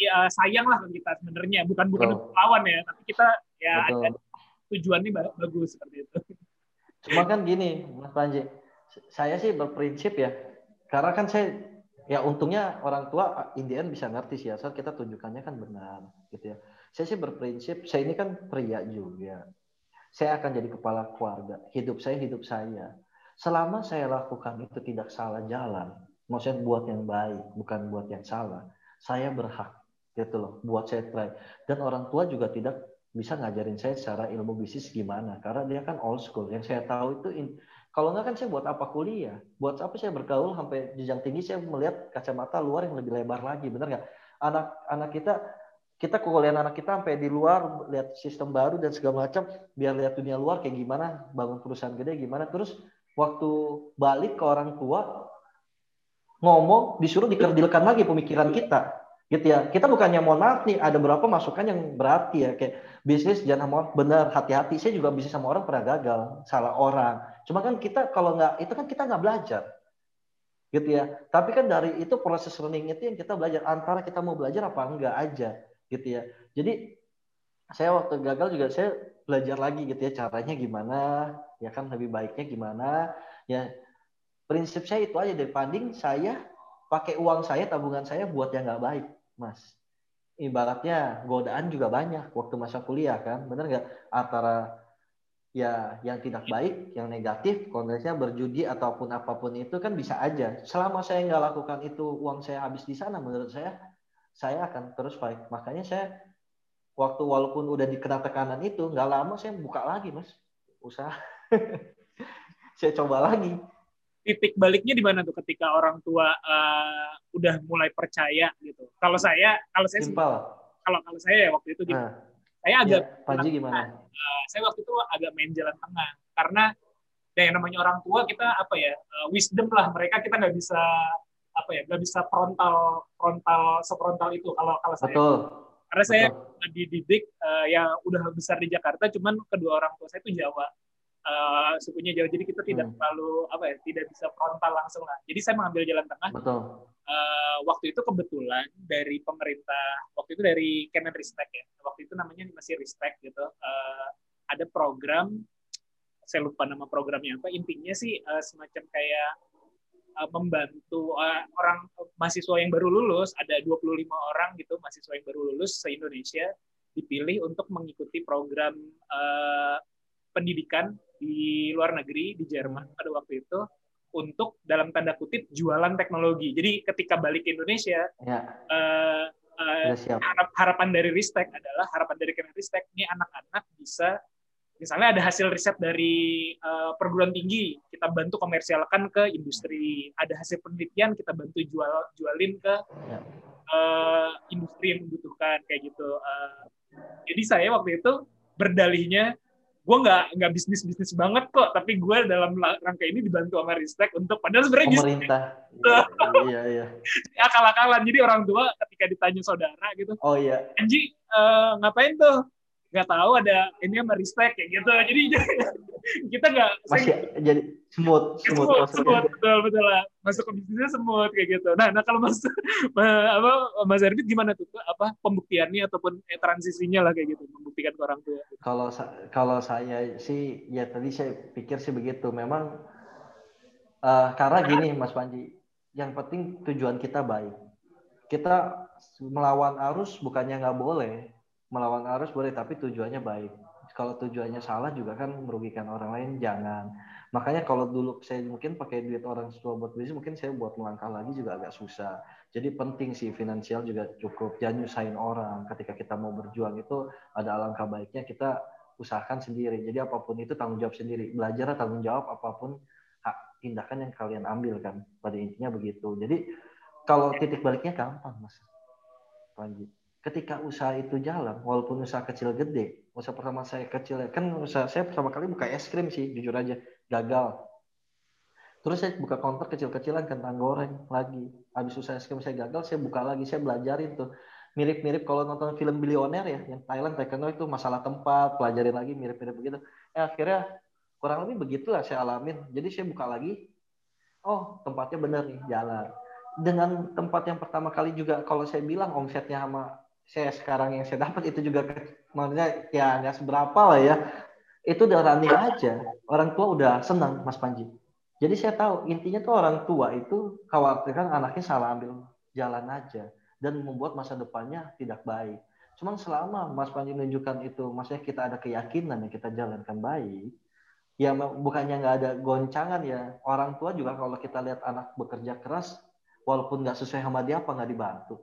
ya sayang lah kita sebenarnya bukan bukan untuk lawan ya tapi kita ya Betul. ada tujuannya ba- bagus seperti itu Cuma kan gini, Mas Panji, saya sih berprinsip ya, karena kan saya ya untungnya orang tua Indian bisa ngerti sih asal kita tunjukkannya kan benar gitu ya. Saya sih berprinsip, saya ini kan pria juga. Saya akan jadi kepala keluarga. Hidup saya hidup saya. Selama saya lakukan itu tidak salah jalan, maksudnya buat yang baik, bukan buat yang salah. Saya berhak gitu loh, buat saya try. Dan orang tua juga tidak bisa ngajarin saya secara ilmu bisnis gimana karena dia kan old school yang saya tahu itu in- kalau nggak kan saya buat apa kuliah buat apa saya bergaul sampai jenjang tinggi saya melihat kacamata luar yang lebih lebar lagi bener nggak anak anak kita kita kuliah anak kita sampai di luar lihat sistem baru dan segala macam biar lihat dunia luar kayak gimana bangun perusahaan gede gimana. Terus waktu balik ke orang tua ngomong disuruh dikerdilkan lagi pemikiran kita. Gitu ya. Kita bukannya mohon maaf nih ada beberapa masukan yang berarti ya. Kayak bisnis jangan mau benar hati-hati. Saya juga bisnis sama orang pernah gagal salah orang. Cuma kan kita kalau nggak itu kan kita nggak belajar. Gitu ya. Tapi kan dari itu proses learning itu yang kita belajar. Antara kita mau belajar apa enggak aja gitu ya. Jadi saya waktu gagal juga saya belajar lagi gitu ya caranya gimana ya kan lebih baiknya gimana. Ya prinsip saya itu aja dari banding saya pakai uang saya tabungan saya buat yang nggak baik mas. Ibaratnya godaan juga banyak waktu masa kuliah kan bener nggak? Antara ya yang tidak baik yang negatif konteksnya berjudi ataupun apa pun itu kan bisa aja. Selama saya nggak lakukan itu uang saya habis di sana menurut saya saya akan terus baik makanya saya waktu walaupun udah dikena tekanan itu nggak lama saya buka lagi mas. Usaha. *laughs* Saya coba lagi. Titik baliknya di mana tuh ketika orang tua eh, udah mulai percaya gitu? Kalau saya kalau saya simpel. kalau kalau saya ya waktu itu gitu nah, saya ya, agak Panji gimana? Eh, saya waktu itu agak main jalan tengah. Karena ya yang namanya orang tua kita apa ya eh, wisdom lah. Mereka kita nggak bisa apa ya nggak bisa frontal frontal sefrontal itu kalau kalau saya. Betul. Karena saya betul. dididik eh, ya udah besar di Jakarta cuman kedua orang tua saya itu Jawa. Eh, sukunya Jawa jadi kita tidak Hmm. terlalu apa ya tidak bisa frontal langsung lah. Jadi saya mengambil jalan tengah. Betul. Eh, waktu itu kebetulan dari pemerintah waktu itu dari Kemenristek ya waktu itu namanya masih Ristek gitu Eh, ada program saya lupa nama programnya apa intinya sih eh, semacam kayak eh, membantu eh, orang mahasiswa yang baru lulus ada 25 orang gitu mahasiswa yang baru lulus se Indonesia dipilih untuk mengikuti program eh, pendidikan di luar negeri di Jerman pada waktu itu untuk dalam tanda kutip jualan teknologi. Jadi ketika balik ke Indonesia ya udah siap harap- harapan dari Ristek adalah harapan dari Kemenristek ini anak-anak bisa misalnya ada hasil riset dari eh, perguruan tinggi kita bantu komersialkan ke industri. Ada hasil penelitian kita bantu jual jualin ke eh, industri yang membutuhkan kayak gitu. Eh, jadi saya waktu itu berdalihnya gue nggak nggak bisnis bisnis banget kok tapi gue dalam la- rangka ini dibantu sama Ristek untuk padahal sebenarnya bisnis pemerintah. *laughs* Iya iya. Akal-akalan. Jadi orang tua ketika ditanya saudara gitu oh iya. Anji eh, ngapain tuh? Nggak tahu ada ini sama respect kayak gitu. Jadi *laughs* kita nggak masih jadi smooth smooth maksudnya semut, betul betul lah. Masuk ke bisnisnya semut kayak gitu. Nah, nah kalau mas *laughs* ma- apa Mas Arbit gimana tuh? Apa pembuktiannya ataupun eh, transisinya lah kayak gitu, membuktikan ke orang tua. Kalau kalau saya sih ya tadi saya pikir sih begitu. Memang eh, karena gini Mas Panji, yang penting tujuan kita baik. Kita melawan arus bukannya nggak boleh, melawan arus boleh tapi tujuannya baik. Kalau tujuannya salah juga kan merugikan orang lain jangan. Makanya kalau dulu saya mungkin pakai duit orang tua buat bisnis mungkin saya buat melangkah lagi juga agak susah. Jadi penting sih finansial juga cukup. Jangan nyusahin orang. Ketika kita mau berjuang itu ada alangkah baiknya kita usahakan sendiri. Jadi apa pun itu tanggung jawab sendiri. Belajar tanggung jawab apa pun hak tindakan yang kalian ambil kan. Pada intinya begitu. Jadi kalau titik baliknya gampang mas. Panji. Ketika usaha itu jalan, walaupun usaha kecil gede, usaha pertama saya kecil kan usaha saya pertama kali buka es krim sih, jujur aja gagal. Terus saya buka counter kecil-kecilan kentang goreng lagi. Habis usaha es krim saya gagal, saya buka lagi, saya belajarin tuh. Mirip-mirip kalau nonton film bilioner ya, yang Thailand Taekwondo itu masalah tempat, pelajarin lagi mirip-mirip begitu. Eh, akhirnya kurang lebih begitulah saya alamin. Jadi saya buka lagi, oh tempatnya benar nih, jalan. Dengan tempat yang pertama kali juga, kalau saya bilang omsetnya sama saya sekarang yang saya dapat itu juga maksudnya ya nggak seberapa lah ya. Itu udah running aja. Orang tua udah senang Mas Panji. Jadi saya tahu intinya tuh orang tua itu khawatirkan anaknya salah ambil jalan aja dan membuat masa depannya tidak baik. Cuman selama Mas Panji menunjukkan itu maksudnya kita ada keyakinan yang kita jalankan baik ya bukannya nggak ada goncangan ya. Orang tua juga kalau kita lihat anak bekerja keras walaupun nggak sesuai sama dia apa nggak dibantu.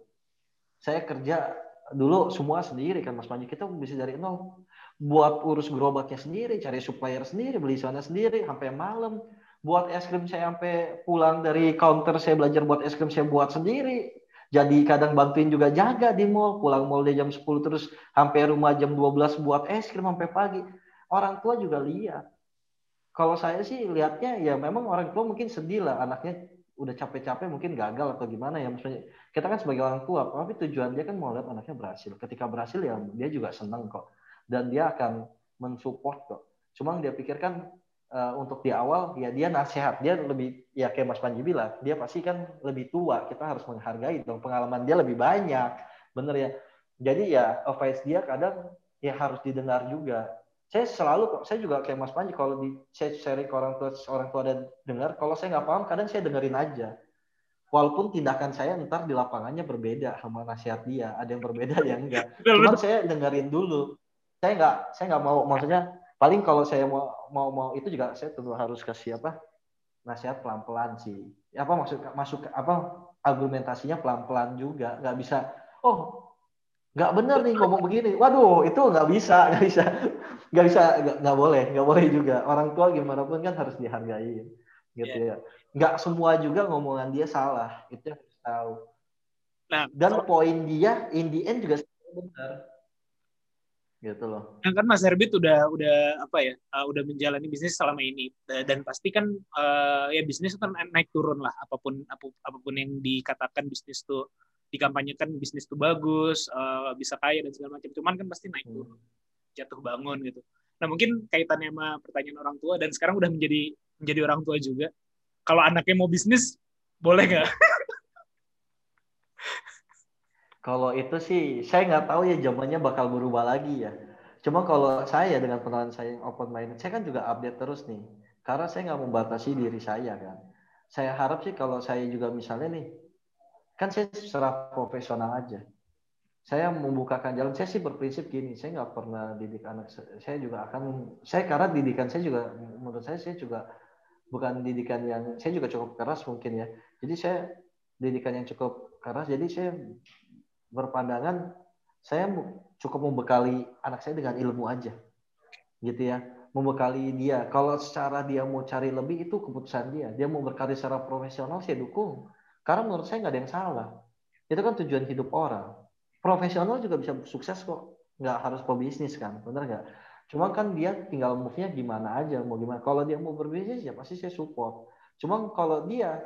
Saya kerja dulu semua sendiri kan Mas Panji. Kita bisa dari nol. Buat urus gerobaknya sendiri cari supplier sendiri beli sana sendiri sampai malam. Buat es krim saya sampai pulang dari counter saya belajar buat es krim saya buat sendiri. Jadi kadang bantuin juga jaga di mall. Pulang mall dia jam 10 terus sampai rumah jam 12 buat es krim sampai pagi. Orang tua juga lihat. Kalau saya sih lihatnya ya memang orang tua mungkin sedih lah. Anaknya udah capek-capek mungkin gagal atau gimana ya maksudnya kita kan sebagai orang tua tapi tujuan dia kan mau lihat anaknya berhasil. Ketika berhasil ya dia juga senang kok. Dan dia akan mensupport kok. Cuma dia pikirkan uh, untuk di awal ya dia nasihat. Dia lebih ya kayak Mas Panji bilang dia pasti kan lebih tua. Kita harus menghargai dong pengalaman dia lebih banyak. Bener ya? Jadi ya advice dia kadang ya harus didengar juga. Saya selalu kok saya juga kayak Mas Panji kalau di saya share ke orang tua orang tua dan dengar kalau saya nggak paham kadang saya dengerin aja walaupun tindakan saya ntar di lapangannya berbeda sama nasihat dia ada yang berbeda ada yang enggak. Cuma saya dengerin dulu. Saya nggak saya nggak mau maksudnya paling kalau saya mau mau mau itu juga saya tentu harus kasih apa nasihat pelan pelan sih. Apa maksud masuk apa argumentasinya pelan pelan juga. Nggak bisa oh nggak benar nih ngomong begini. Waduh itu nggak bisa nggak bisa nggak bisa nggak boleh nggak boleh juga. Orang tua gimana pun kan harus dihargai gitu yeah. ya nggak semua juga ngomongan dia salah itu harus tahu nah dan poin dia in the end juga benar gitu loh. Nah, kan Mas Herbit udah udah apa ya uh, udah menjalani bisnis selama ini dan pasti kan uh, ya bisnis kan naik turun lah apa pun apa pun yang dikatakan bisnis tuh dikampanyekan bisnis tuh bagus, uh, bisa kaya dan segala macam. Cuman kan pasti naik turun, hmm. jatuh bangun gitu. Nah mungkin kaitannya sama pertanyaan orang tua dan sekarang udah menjadi menjadi orang tua juga. Kalau anaknya mau bisnis, boleh nggak? *laughs* kalau itu sih saya nggak tahu ya zamannya bakal berubah lagi ya. Cuma kalau saya dengan pengenalan saya yang open mind, saya kan juga update terus nih. Karena saya nggak membatasi diri saya kan. Saya harap sih kalau saya juga misalnya nih kan saya secara profesional aja saya membukakan jalan saya sih berprinsip gini saya nggak pernah didik anak saya juga akan saya karena didikan saya juga menurut saya saya juga bukan didikan yang saya juga cukup keras mungkin ya jadi saya didikan yang cukup keras jadi saya berpandangan saya cukup membekali anak saya dengan ilmu aja gitu ya membekali dia kalau secara dia mau cari lebih itu keputusan dia dia mau berkarir secara profesional saya dukung karena menurut saya nggak ada yang salah. Itu kan tujuan hidup orang. Profesional juga bisa sukses kok. Nggak harus pebisnis kan, bener nggak? Cuma kan dia tinggal move-nya gimana aja, mau gimana. Kalau dia mau berbisnis ya pasti saya support. Cuma kalau dia,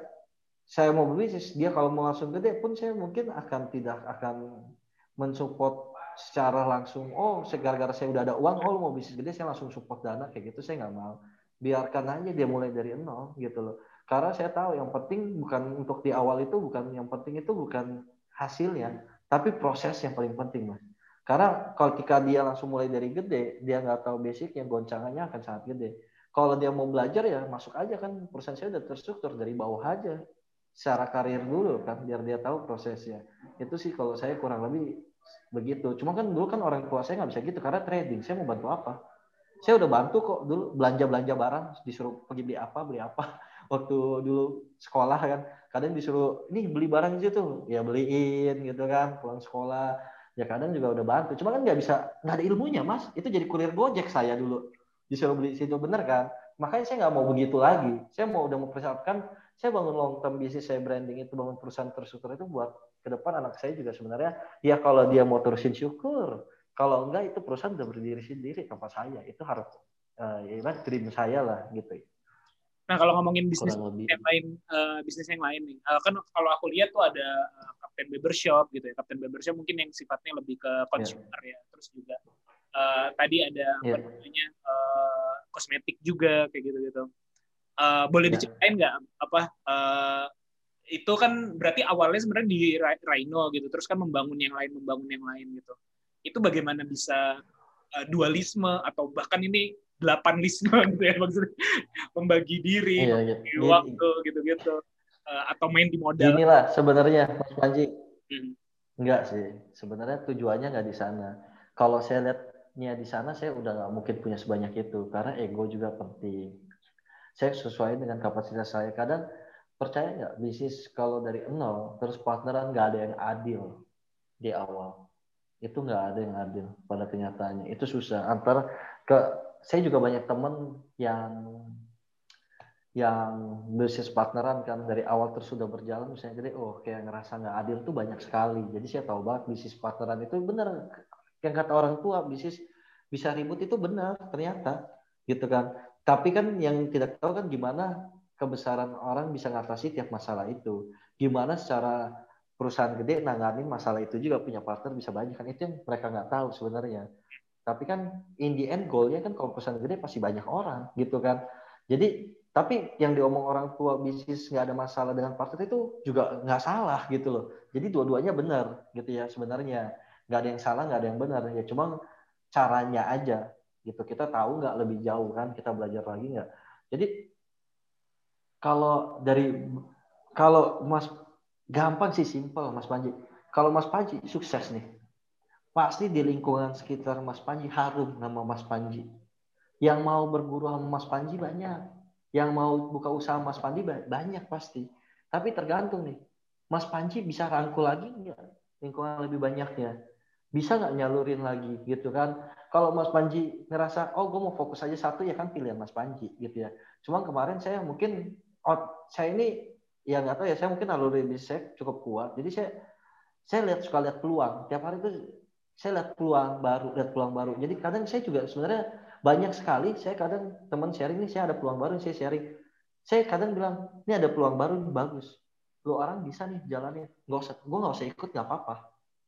saya mau berbisnis, dia kalau mau langsung gede pun saya mungkin akan tidak akan mensupport secara langsung. Oh, gara-gara saya udah ada uang, oh mau bisnis gede, saya langsung support dana kayak gitu. Saya nggak mau. Biarkan aja dia mulai dari nol gitu loh karena saya tahu yang penting bukan untuk di awal itu bukan yang penting itu bukan hasilnya, tapi proses yang paling penting, Mas. Karena kalau ketika dia langsung mulai dari gede, dia nggak tahu basicnya, goncangannya akan sangat gede. Kalau dia mau belajar ya masuk aja kan perusahaan saya udah terstruktur dari bawah aja. Secara karir dulu kan biar dia tahu prosesnya. Itu sih kalau saya kurang lebih begitu. Cuma kan dulu kan orang tua saya nggak bisa gitu karena trading. Saya mau bantu apa? Saya udah bantu kok dulu belanja belanja barang disuruh pergi beli apa beli apa. *laughs* Waktu dulu sekolah kan kadang disuruh nih beli barang gitu ya beliin gitu kan pulang sekolah ya kadang juga udah bantu. Cuma kan nggak bisa nggak ada ilmunya mas. Itu jadi kurir gojek saya dulu. Disuruh beli situ bener kan? Makanya saya nggak mau begitu lagi. Saya mau udah mempersiapkan saya bangun long term bisnis saya branding itu bangun perusahaan terstruktur itu buat ke depan anak saya juga sebenarnya. Ya kalau dia mau terusin syukur. Kalau enggak itu perusahaan udah berdiri sendiri tanpa saya. Itu harus uh, ya dream saya lah gitu Nah kalau ngomongin bisnis yang lain, eh, bisnis yang lain nih, Eh, kan kalau aku lihat tuh ada eh, Captain Barbershop gitu ya. Captain Barbershop mungkin yang sifatnya lebih ke consumer ya. Terus juga eh, tadi ada apa Iya. namanya eh, kosmetik juga kayak gitu-gitu. Eh, boleh Iya. diceritain nggak apa eh, itu kan berarti awalnya sebenarnya di Rhino gitu, terus kan membangun yang lain, membangun yang lain gitu. Itu bagaimana bisa dualisme atau bahkan ini delapan lisme gitu ya maksudnya membagi diri, Iya, iya. membagi waktu gitu-gitu Eh, atau main di modal. Gini lah sebenarnya Mas Panji. Hmm. Enggak sih. Sebenarnya tujuannya nggak di sana. Kalau saya lihatnya di sana, saya udah nggak mungkin punya sebanyak itu. Karena ego juga penting. Saya sesuai dengan kapasitas saya. Kadang percaya nggak bisnis kalau dari nol terus partneran nggak ada yang adil di awal. Itu nggak ada yang adil pada kenyataannya. Itu susah. Antara ke saya juga banyak temen yang yang bisnis partneran kan dari awal terus sudah berjalan misalnya jadi oh kayak ngerasa nggak adil tuh banyak sekali. Jadi saya tahu banget bisnis partneran itu benar yang kata orang tua bisnis bisa ribut itu benar ternyata gitu kan. Tapi kan yang tidak tahu kan gimana kebesaran orang bisa ngatasi tiap masalah itu. Gimana secara perusahaan gede nanganin masalah itu juga punya partner bisa banyak kan. Itu yang mereka nggak tahu sebenarnya tapi kan in the end goalnya kan kalau perusahaan gede pasti banyak orang gitu kan jadi tapi yang diomong orang tua bisnis nggak ada masalah dengan partner itu juga nggak salah gitu loh. Jadi dua-duanya benar gitu ya sebenarnya. Nggak ada yang salah, nggak ada yang benar. Ya cuma caranya aja gitu. Kita tahu nggak lebih jauh kan, kita belajar lagi nggak. Jadi kalau dari kalau Mas gampang sih simple Mas Panji. Kalau Mas Panji sukses nih, pasti di lingkungan sekitar Mas Panji harum nama Mas Panji. Yang mau berguru sama Mas Panji banyak yang mau buka usaha Mas Panji banyak pasti. Tapi tergantung nih, Mas Panji bisa rangkul lagi nggak lingkungan lebih banyaknya? Bisa nggak nyalurin lagi gitu kan? Kalau Mas Panji ngerasa, oh gue mau fokus aja satu ya kan pilihan Mas Panji gitu ya. Cuma kemarin saya mungkin, oh, saya ini ya nggak tahu ya, saya mungkin naluri bisnis saya cukup kuat. Jadi saya saya lihat suka lihat peluang. Tiap hari itu saya lihat peluang baru, lihat peluang baru. Jadi kadang saya juga sebenarnya banyak sekali saya kadang teman sharing nih saya ada peluang baru saya sharing. Saya kadang bilang ini ada peluang baru nih bagus. Lu orang bisa nih jalannya. Nggak usah gue nggak usah ikut nggak apa-apa.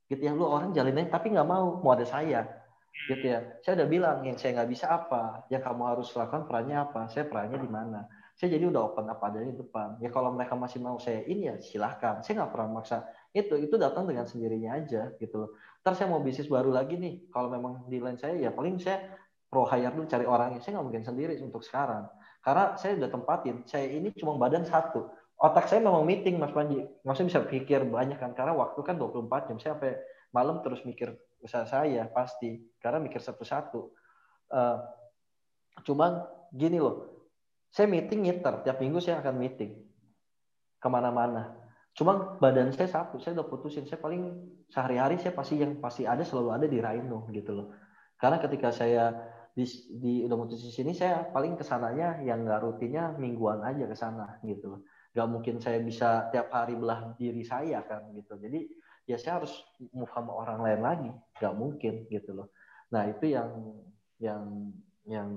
Gitu ya lu orang jalanin tapi nggak mau mau ada saya. Gitu ya. Saya udah bilang yang saya nggak bisa apa? Yang kamu harus lakukan perannya apa? Saya perannya di mana? Saya jadi udah open apa adanya di depan. Ya kalau mereka masih mau saya ini ya silahkan. Saya nggak pernah maksa itu itu datang dengan sendirinya aja gitu loh ntar saya mau bisnis baru lagi nih kalau memang di line saya ya paling saya pro hire dulu cari orangnya. Saya nggak mungkin sendiri untuk sekarang. Karena saya udah tempatin. Saya ini cuma badan satu. Otak saya memang meeting, Mas Panji. Maksudnya bisa pikir banyak kan. Karena waktu kan 24 jam. Saya sampai malam terus mikir usaha saya pasti. Karena mikir satu-satu. Uh, cuman gini loh. Saya meeting ngiter. Tiap minggu saya akan meeting. Ke mana-mana. Cuma badan saya satu. Saya udah putusin. Saya paling sehari-hari saya pasti yang pasti ada selalu ada di Rhino gitu loh. Karena ketika saya di, di udah mutus di sini saya paling ke sananya yang nggak rutinnya mingguan aja ke sana gitu loh nggak mungkin saya bisa tiap hari belah diri saya kan gitu jadi ya saya harus move sama orang lain lagi nggak mungkin gitu loh nah itu yang yang yang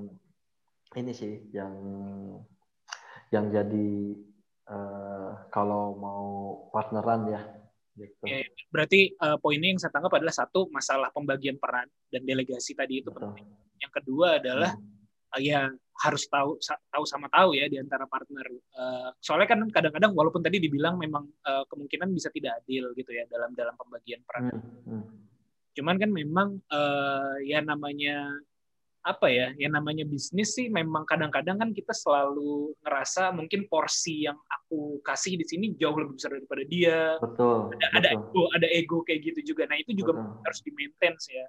ini sih yang yang jadi uh, kalau mau partneran ya gitu. Berarti uh, poinnya yang saya tangkap adalah satu masalah pembagian peran dan delegasi tadi itu Betul. penting. Yang kedua adalah Hmm. uh, ya harus tahu tahu sama tahu ya di antara partner. Uh, soalnya kan kadang-kadang walaupun tadi dibilang memang uh, kemungkinan bisa tidak adil gitu ya dalam dalam pembagian peran. Hmm, hmm. Cuman kan memang uh, ya namanya apa ya, yang namanya bisnis sih memang kadang-kadang kan kita selalu ngerasa mungkin porsi yang aku kasih di sini jauh lebih besar daripada dia. Betul. Ada, ada betul. ego, ada ego kayak gitu juga. Nah itu juga Betul. harus di maintain ya.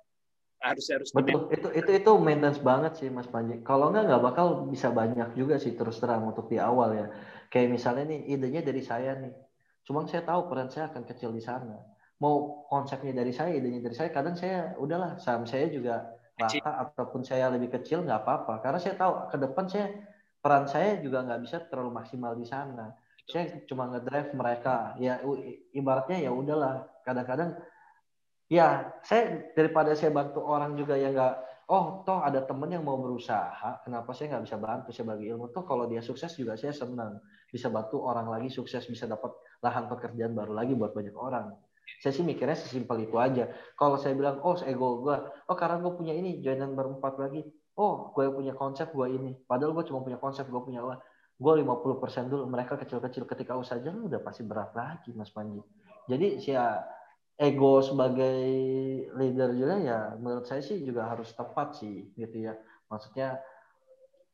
Harus harus Betul, itu itu itu maintenance banget sih Mas Panji. Kalau nggak nggak bakal bisa banyak juga sih terus terang untuk di awal ya. Kayak misalnya nih idenya dari saya nih. Cuma saya tahu peran saya akan kecil di sana. Mau konsepnya dari saya, idenya dari saya, kadang saya udahlah saham saya juga Rata ataupun saya lebih kecil nggak apa-apa. Karena saya tahu ke depan saya peran saya juga nggak bisa terlalu maksimal di sana. Saya cuma ngedrive mereka. Ya ibaratnya ya udahlah. Kadang-kadang ya saya daripada saya bantu orang juga yang nggak oh toh ada temen yang mau berusaha kenapa saya nggak bisa bantu saya bagi ilmu toh kalau dia sukses juga saya senang bisa bantu orang lagi sukses bisa dapat lahan pekerjaan baru lagi buat banyak orang saya sih mikirnya sesimpel itu aja. Kalau saya bilang oh ego gue oh karena gue punya ini joinan berempat lagi. Oh gue punya konsep gue ini. Padahal gue cuma punya konsep gue punya uang gue 50% dulu mereka kecil-kecil ketika usaha jalan udah pasti berat lagi Mas Panji. Jadi saya ego sebagai leader juga ya menurut saya sih juga harus tepat sih gitu ya. Maksudnya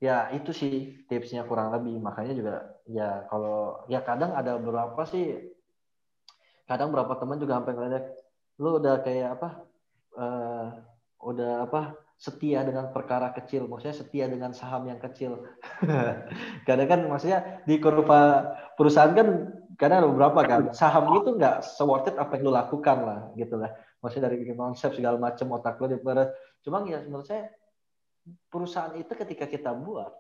ya itu sih tipsnya kurang lebih. Makanya juga ya kalau ya kadang ada beberapa sih kadang beberapa teman juga sampai ngeledek lu udah kayak apa uh, udah apa setia dengan perkara kecil. Maksudnya setia dengan saham yang kecil. *laughs* Kadang kan maksudnya di kurva perusahaan kan karena ada beberapa kan saham itu nggak worth it apa yang lo lakukan lah gitu lah. Maksudnya dari bikin konsep segala macam otak lo diperes cuma ya menurut saya perusahaan itu ketika kita buat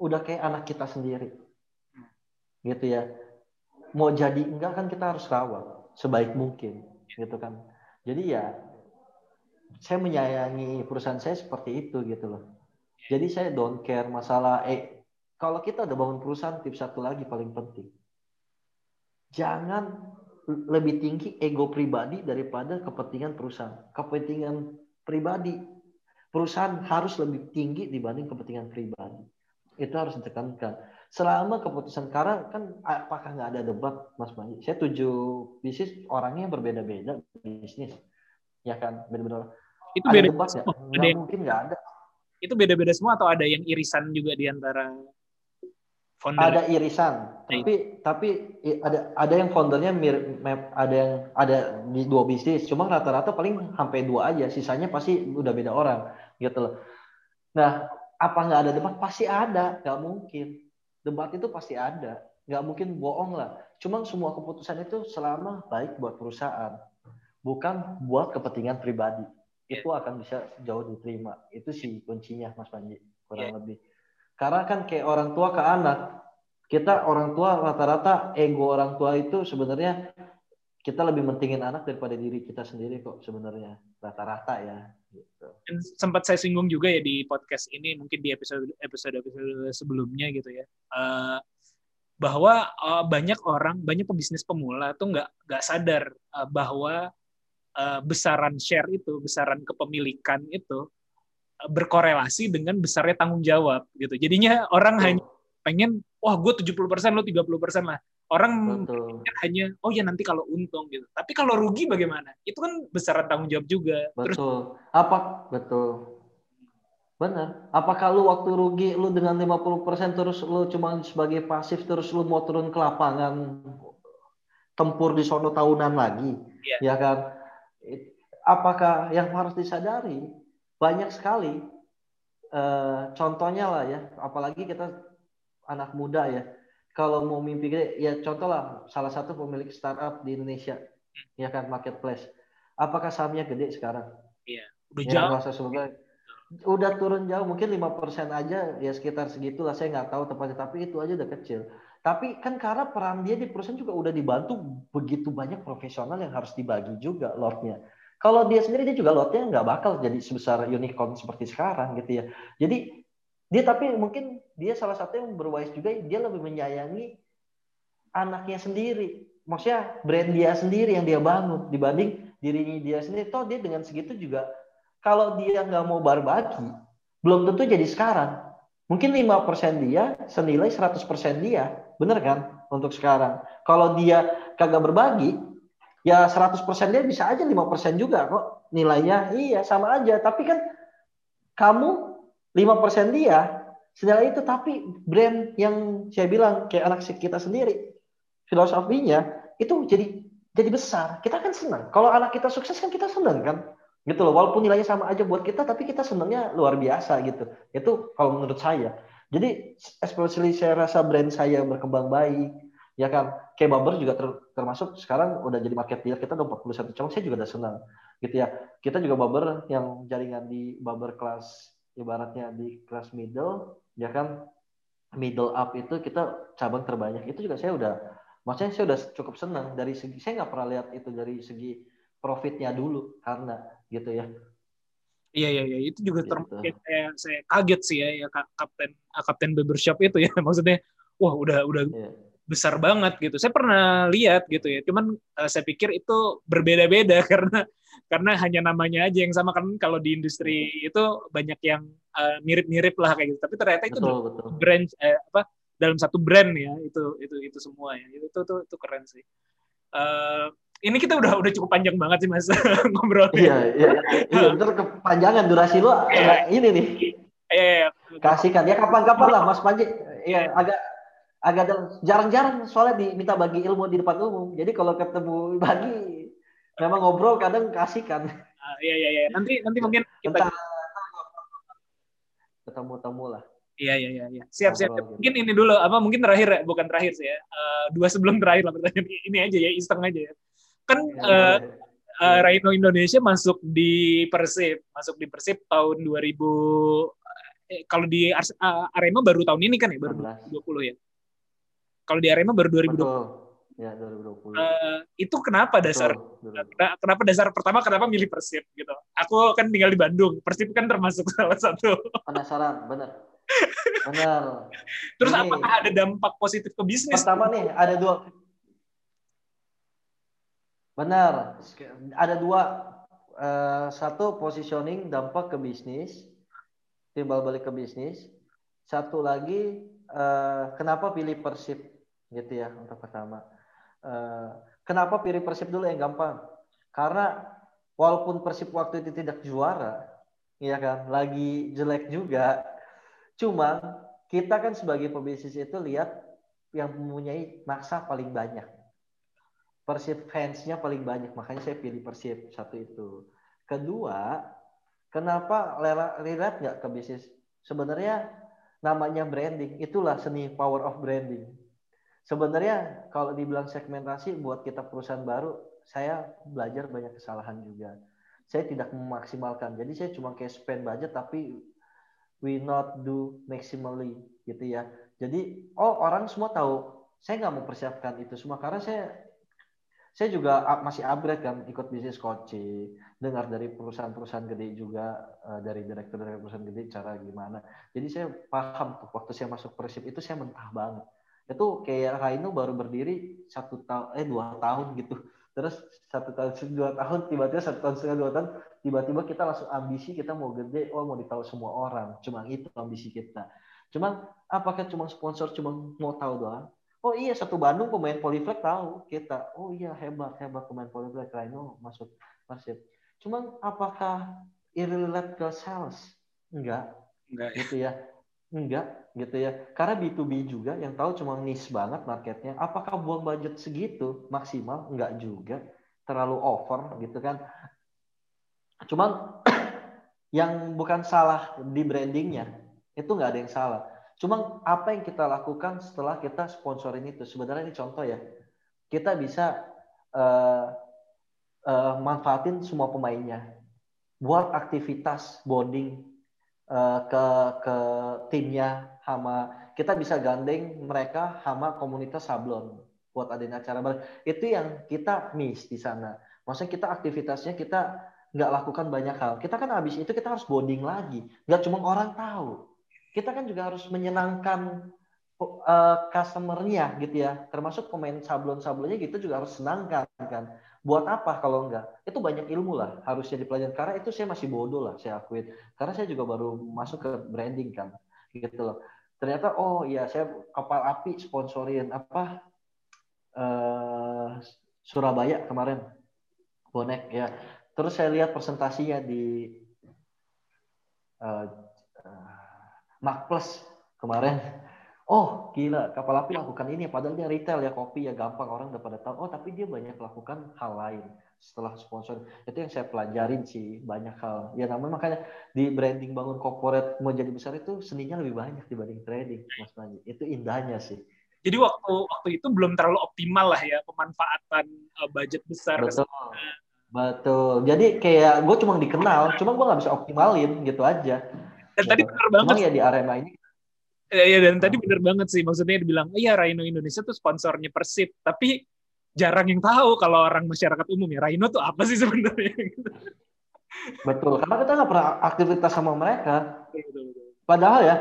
udah kayak anak kita sendiri. Gitu ya mau jadi enggak kan kita harus rawat sebaik mungkin gitu kan jadi ya saya menyayangi perusahaan saya seperti itu gitu loh jadi saya don't care masalah eh kalau kita udah bangun perusahaan tips satu lagi paling penting jangan lebih tinggi ego pribadi daripada kepentingan perusahaan. Kepentingan pribadi perusahaan harus lebih tinggi dibanding kepentingan pribadi. Itu harus ditekankan. Selama keputusan karena kan apakah nggak ada debat, Mas Panji? Saya tujuh bisnis orangnya berbeda-beda bisnis, ya kan, beda-beda. Itu beda. debat ya? Nggak mungkin nggak ada. Itu beda-beda semua atau ada yang irisan juga di antara founder ada irisan tapi tapi ada ada yang foundernya mir, ada yang ada di dua bisnis cuma rata-rata paling sampai dua aja sisanya pasti udah beda orang gitu loh nah apa nggak ada debat pasti ada nggak mungkin debat itu pasti ada. Nggak mungkin bohong lah. Cuma semua keputusan itu selama baik buat perusahaan bukan buat kepentingan pribadi. Itu akan bisa jauh diterima. Itu sih kuncinya Mas Panji kurang yeah. lebih. Karena kan kayak orang tua ke anak, kita orang tua rata-rata ego orang tua itu sebenarnya kita lebih mentingin anak daripada diri kita sendiri kok sebenarnya rata-rata ya. Gitu. Dan sempat saya singgung juga ya di podcast ini mungkin di episode episode episode sebelumnya gitu ya. Uh, bahwa uh, banyak orang, banyak pebisnis pemula tuh nggak nggak sadar uh, bahwa uh, besaran share itu, besaran kepemilikan itu berkorelasi dengan besarnya tanggung jawab gitu. Jadinya orang oh. hanya pengen wah gue 70% lo 30% lah. Orang hanya oh ya nanti kalau untung gitu. Tapi kalau rugi bagaimana? Itu kan besaran tanggung jawab juga. Betul. Terus, apa? Betul. Benar. Apakah lu waktu rugi lu dengan 50% terus lu cuma sebagai pasif terus lu mau turun ke lapangan tempur di sono tahunan lagi? Yeah. Ya kan? Apakah yang harus disadari banyak sekali uh, contohnya lah ya apalagi kita anak muda ya kalau mau mimpi gede ya contoh lah salah satu pemilik startup di Indonesia ya kan marketplace. Apakah sahamnya gede sekarang? Iya. Udah ya, jauh. masa udah turun jauh mungkin lima persen aja ya sekitar segitulah saya nggak tahu tepatnya tapi itu aja udah kecil. Tapi kan karena peran dia di perusahaan juga udah dibantu begitu banyak profesional yang harus dibagi juga lotnya. Kalau dia sendiri dia juga lotnya nggak bakal jadi sebesar unicorn seperti sekarang gitu ya. Jadi dia tapi mungkin dia salah satu yang berwise juga dia lebih menyayangi anaknya sendiri. Maksudnya brand dia sendiri yang dia bangun dibanding dirinya dia sendiri. Toh dia dengan segitu juga kalau dia nggak mau berbagi, belum tentu jadi sekarang. Mungkin 5% dia senilai 100% dia. Bener kan? Untuk sekarang. Kalau dia kagak berbagi, ya 100% dia bisa aja 5% juga kok nilainya. Iya, sama aja. Tapi kan kamu 5% dia senilai itu tapi brand yang saya bilang kayak anak kita sendiri filosofinya itu jadi jadi besar. Kita kan senang. Kalau anak kita sukses kan kita senang kan? Gitu loh. Walaupun nilainya sama aja buat kita tapi kita senangnya luar biasa gitu. Itu kalau menurut saya. Jadi especially saya rasa brand saya berkembang baik, ya kan kayak Bumper juga ter, termasuk sekarang udah jadi market leader kita udah 41 cabang saya juga udah senang gitu ya kita juga Bumper yang jaringan di Bumper kelas ibaratnya di kelas middle ya kan middle up itu kita cabang terbanyak itu juga saya udah maksudnya saya udah cukup senang dari segi saya nggak pernah lihat itu dari segi profitnya dulu karena gitu ya Iya iya iya itu juga Gitu. termasuk saya, saya kaget sih ya, ya Kap- kapten kapten barbershop itu ya *laughs* maksudnya wah udah udah Iya. besar banget gitu. Saya pernah lihat gitu ya. Cuman eh, saya pikir itu berbeda-beda *laughs* karena karena hanya namanya aja yang sama kan kalau di industri itu banyak yang eh, mirip-mirip lah kayak gitu. Tapi ternyata itu betul betul brand eh, apa dalam satu brand ya itu itu itu semua ya. Itu itu itu, itu keren sih. Eh, ini kita udah udah cukup panjang banget sih mas *laughs* ngobrolnya. iya iya iya *laughs* ntar kepanjangan durasi lu agak ini nih Iya, iya, iya. kasihkan ya kapan-kapan lah Mas Panji ya agak agak ada- jarang-jarang soalnya diminta bagi ilmu di depan umum jadi kalau ketemu bagi memang ngobrol kadang kasihkan Ah, iya iya iya. Nanti nanti mungkin kita ketemu-temu lah Iya iya iya. iya. Siap siap. Ngobrol gitu. Mungkin ini dulu apa mungkin terakhir ya, bukan terakhir sih ya. Eh, dua sebelum terakhir lah pertanyaan ini aja ya, iseng aja ya. Kan Ya, eh, boleh. eh, Rhino Indonesia masuk di Persib, masuk di Persib tahun 2000 eh, kalau di eh, Arema baru tahun ini kan ya, baru 16. 2020 ya. Kalau di Arema baru 2020. betul ya 2020 Eh, itu kenapa dasar? Betul, 2020. Kena- kenapa dasar pertama kenapa milih Persib gitu? Aku kan tinggal di Bandung, Persib kan termasuk *laughs* salah satu. penasaran bener. Bener. Terus Ini- apakah ada dampak positif ke bisnis? pertama nih ada dua. Benar ada dua. Eh, satu positioning dampak ke bisnis timbal balik ke bisnis. Satu lagi eh, kenapa pilih persib gitu ya untuk pertama kenapa pilih persib dulu yang gampang karena walaupun persib waktu itu tidak juara ya kan lagi jelek juga cuma kita kan sebagai pebisnis itu lihat yang mempunyai masa paling banyak. Persib fansnya paling banyak, makanya saya pilih Persib satu itu. Kedua, kenapa relate nggak ke bisnis? Sebenarnya namanya branding, itulah seni power of branding. Sebenarnya kalau dibilang segmentasi buat kita perusahaan baru, saya belajar banyak kesalahan juga. Saya tidak memaksimalkan, jadi saya cuma kayak spend budget tapi we not do maximally gitu ya. Jadi oh orang semua tahu saya nggak mau persiapkan itu semua karena saya saya juga masih upgrade kan ikut bisnis coaching dengar dari perusahaan-perusahaan gede juga eh, dari direktur dari perusahaan gede cara gimana jadi saya paham tuh waktu saya masuk persib itu saya mentah banget itu kayak Raino baru berdiri satu tahun eh dua tahun gitu. Terus satu tahun dua tahun tiba-tiba satu tahun setengah dua tahun tiba-tiba kita langsung ambisi kita mau gede oh mau ditahu semua orang. Cuma itu ambisi kita. Cuman apakah cuma sponsor cuma mau tahu doang? Oh iya satu Bandung pemain Poliflek tahu kita. Oh iya hebat hebat pemain Poliflek Rhino masuk Persib cuman apakah irrelate ke sales? Enggak. Enggak ya. gitu ya enggak gitu ya. Karena B2B juga yang tahu cuma niche banget marketnya. Apakah buang budget segitu? Maksimal? Enggak juga. Terlalu over gitu kan. Cuman *clears throat* yang bukan salah di brandingnya itu nggak ada yang salah. Cuma apa yang kita lakukan setelah kita sponsorin itu? Sebenarnya ini contoh ya. Kita bisa eh, eh, manfaatin semua pemainnya. Buat aktivitas bonding eh, ke ke timnya sama kita bisa gandeng mereka sama komunitas sablon buat adain acara bareng. Itu yang kita miss di sana. Maksudnya kita aktivitasnya kita nggak lakukan banyak hal. Kita kan habis itu kita harus bonding lagi. Nggak cuma orang tahu. Kita kan juga harus menyenangkan uh, customernya gitu ya. Termasuk pemain sablon-sablonnya gitu juga harus senangkan kan buat apa kalau enggak? Itu banyak ilmu lah harusnya dipelajari. Karena itu saya masih bodoh lah saya akuin. Karena saya juga baru masuk ke branding kan gitu loh. Ternyata oh iya saya kapal api sponsorin apa uh, Surabaya kemarin bonek ya. Terus saya lihat presentasinya di uh, Mac Plus kemarin. Oh gila kapal api lakukan ini padahal dia retail ya kopi ya gampang orang udah pada tahu. Oh tapi dia banyak lakukan hal lain setelah sponsor. Itu yang saya pelajarin sih banyak hal. Ya namanya makanya di branding bangun corporate mau jadi besar itu seninya lebih banyak dibanding trading Mas Panji. Itu indahnya sih. Jadi waktu waktu itu belum terlalu optimal lah ya pemanfaatan uh, budget besar. Betul. Betul. Jadi kayak gue cuma dikenal, cuma gue nggak bisa optimalin gitu aja. Dan tadi Gitu. benar banget. Ya di arena ini Ya, ya, dan tadi benar banget sih. Maksudnya dibilang, iya Rhino Indonesia tuh sponsornya Persib. Tapi jarang yang tahu kalau orang masyarakat umum ya, Rhino tuh apa sih sebenarnya? Betul, karena kita nggak pernah aktivitas sama mereka. Betul, betul. Padahal ya,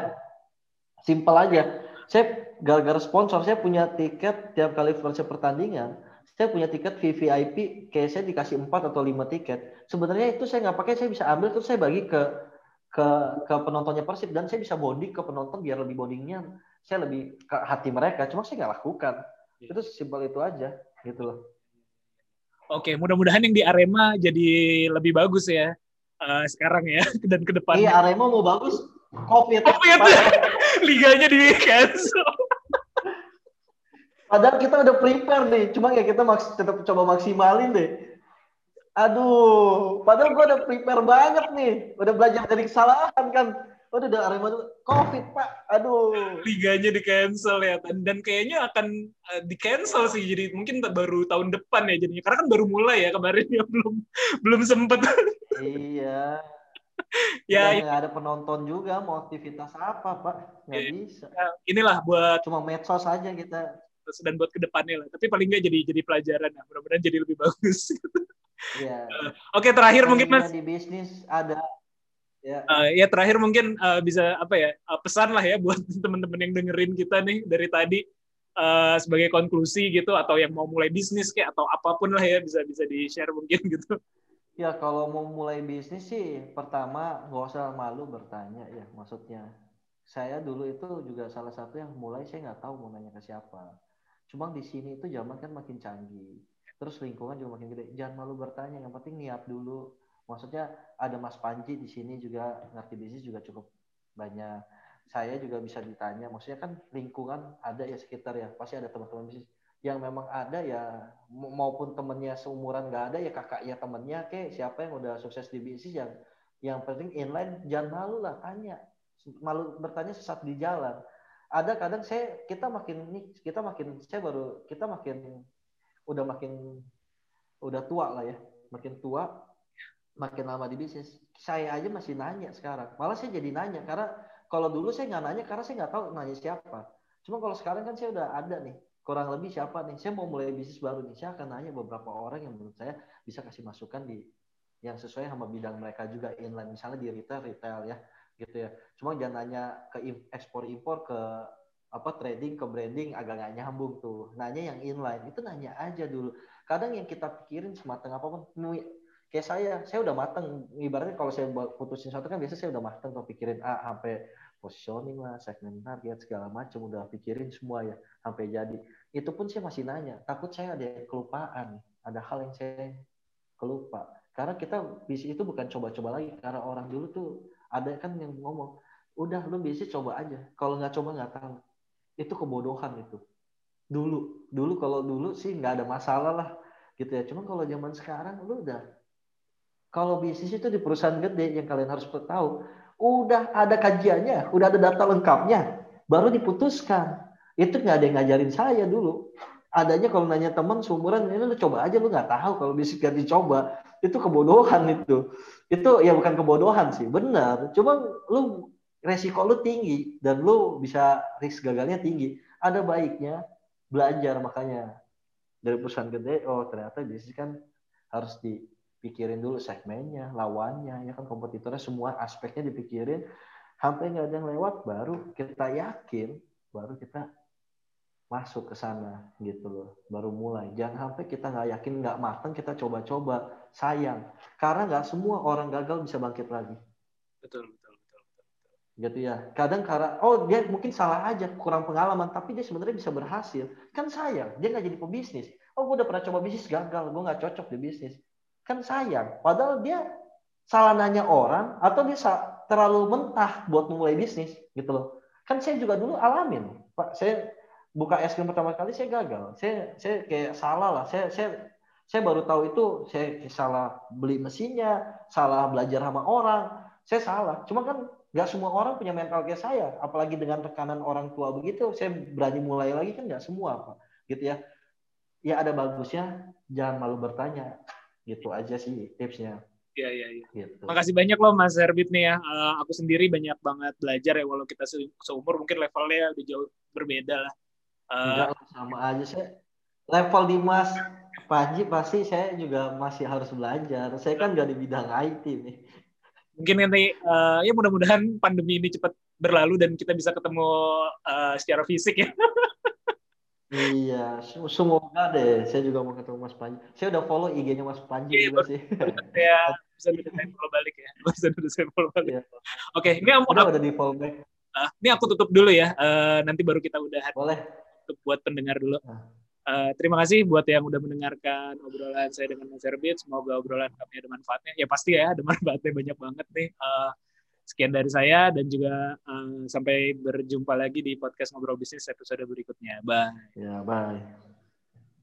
simpel aja. Saya gara-gara sponsor, saya punya tiket tiap kali versi pertandingan. Saya punya tiket VVIP, kayak saya dikasih 4 atau 5 tiket. Sebenarnya itu saya nggak pakai, saya bisa ambil terus saya bagi ke ke ke penontonnya Persib dan saya bisa bonding ke penonton biar lebih bondingnya saya lebih ke hati mereka. Cuma saya nggak lakukan. Iya. Itu simpel itu aja, gitu loh. Oke, mudah-mudahan yang di Arema jadi lebih bagus ya eh, sekarang ya *laughs* dan ke depannya. Iya, Arema mau bagus, COVID. Covid. *laughs* Liganya di cancel. Padahal kita udah prepare nih, cuma ya kita maks tetap coba maksimalin deh. Aduh, padahal gue udah prepare banget nih, udah belajar dari kesalahan kan. Udah udah Arema tuh COVID pak, aduh. Liganya di cancel ya dan, dan kayaknya akan eh, di cancel sih jadi mungkin baru tahun depan ya jadinya karena kan baru mulai ya kemarin ya *laughs* belum belum sempet Iya. *laughs* ya nggak ada penonton juga, mau aktivitas apa pak? Nggak Iya. bisa. inilah buat Cuma medsos aja kita. dan buat ke depannya lah tapi paling nggak jadi jadi pelajaran lah mudah-mudahan jadi lebih bagus *laughs* Iya. *laughs* oke terakhir mungkin mas Di bisnis ada. Ya. Eh, ya terakhir mungkin eh, bisa apa ya eh, pesan lah ya buat *laughs* teman-teman yang dengerin kita nih dari tadi eh, sebagai konklusi gitu atau yang mau mulai bisnis kayak atau apa pun lah ya bisa bisa di share mungkin *laughs* gitu Ya kalau mau mulai bisnis sih pertama nggak usah malu bertanya ya maksudnya. Saya dulu itu juga salah satu yang mulai saya nggak tahu mau nanya ke siapa. Cuma di sini itu zaman kan makin canggih. Terus lingkungan juga makin gede. Jangan malu bertanya, yang penting niat dulu. Maksudnya ada Mas Panji di sini juga ngerti bisnis juga cukup banyak. Saya juga bisa ditanya, maksudnya kan lingkungan ada ya sekitar ya, pasti ada teman-teman bisnis yang memang ada ya ma- maupun temennya seumuran nggak ada ya kakaknya temennya ke siapa yang udah sukses di bisnis yang yang penting inline jangan malu lah tanya malu bertanya sesat di jalan ada kadang saya kita makin nih kita makin saya baru kita makin udah makin udah tua lah ya. Makin tua makin lama di bisnis. Saya aja masih nanya sekarang. Malah saya jadi nanya karena kalau dulu saya nggak nanya karena saya nggak tahu nanya siapa. Cuma kalau sekarang kan saya udah ada nih kurang lebih siapa nih. Saya mau mulai bisnis baru nih saya akan nanya beberapa orang yang menurut saya bisa kasih masukan di yang sesuai sama bidang mereka juga inline. Misalnya di retail retail ya gitu ya. Cuma jangan nanya ke ekspor impor ke apa trading ke branding agak nggak nyambung tuh. Nanya yang inline itu nanya aja dulu. Kadang yang kita pikirin sematang apa pun kayak saya saya udah mateng. Ibaratnya kalau saya putusin satu kan biasa saya udah mateng tuh pikirin A sampai positioning lah segmen target segala macam udah pikirin semua ya sampai jadi. Itu pun saya masih nanya takut saya ada kelupaan? Ada hal yang saya kelupa? Karena kita bisnis itu bukan coba-coba lagi. Karena orang dulu tuh ada kan yang ngomong udah lu bisnis coba aja. Kalau nggak coba nggak tahu itu kebodohan itu. Dulu dulu kalau dulu sih nggak ada masalah lah gitu ya. Cuma kalau zaman sekarang lu udah kalau bisnis itu di perusahaan gede yang kalian harus tahu udah ada kajiannya udah ada data lengkapnya baru diputuskan. Itu nggak ada yang ngajarin saya dulu. Adanya kalau nanya teman seumuran ini lu coba aja lu nggak tahu kalau bisnis gak dicoba. Itu kebodohan itu. Itu ya bukan kebodohan sih benar. Cuma lu resiko lu tinggi dan lu bisa risk gagalnya tinggi. Ada baiknya belajar makanya. Dari perusahaan gede oh ternyata bisnis kan harus dipikirin dulu segmennya lawannya ya kan kompetitornya semua aspeknya dipikirin. Sampai nggak ada yang lewat baru kita yakin baru kita masuk ke sana gitu loh. Baru mulai. Jangan sampai kita nggak yakin nggak matang kita coba-coba. Sayang. Karena nggak semua orang gagal bisa bangkit lagi. Betul. Gitu ya. Kadang karena oh dia mungkin salah aja kurang pengalaman tapi dia sebenarnya bisa berhasil. Kan sayang dia nggak jadi pebisnis. Oh gue udah pernah coba bisnis gagal gue nggak cocok di bisnis. Kan sayang padahal dia salah nanya orang atau dia terlalu mentah buat memulai bisnis gitu loh. Kan saya juga dulu alamin pak saya buka es krim pertama kali saya gagal. Saya saya kayak salah lah. Saya saya saya baru tahu itu saya salah beli mesinnya salah belajar sama orang. Saya salah. Cuma kan nggak semua orang punya mental kayak saya apalagi dengan tekanan orang tua begitu saya berani mulai lagi kan nggak semua pak gitu ya ya ada bagusnya jangan malu bertanya gitu aja sih tipsnya Iya iya iya. gitu Makasih banyak loh Mas Herbit nih ya. Eh, aku sendiri banyak banget belajar ya walau kita se- seumur mungkin levelnya udah jauh berbeda lah. Enggak lah, sama aja saya level di Mas Panji pasti saya juga masih harus belajar. Saya kan nggak di bidang IT nih. Mungkin nanti uh, ya mudah-mudahan pandemi ini cepat berlalu dan kita bisa ketemu uh, secara fisik ya. Iya, semoga deh. Saya juga mau ketemu Mas Panji. Saya udah follow IG-nya Mas Panji Iya, juga sih. Ya, bisa udah saya follow balik ya. Bisa udah saya follow balik. Iya. Oke, ini aku, Udah udah di follow back. uh, ini aku tutup dulu ya. Uh, nanti baru kita udahan Boleh. untuk buat pendengar dulu. Ah. Uh, terima kasih buat yang udah mendengarkan obrolan saya dengan Mas Herbit. Semoga obrolan kami ada manfaatnya. Ya pasti ya, ada *laughs* manfaatnya banyak banget nih. Uh, sekian dari saya dan juga uh, sampai berjumpa lagi di podcast Ngobrol Bisnis episode berikutnya. Bye. Ya, bye.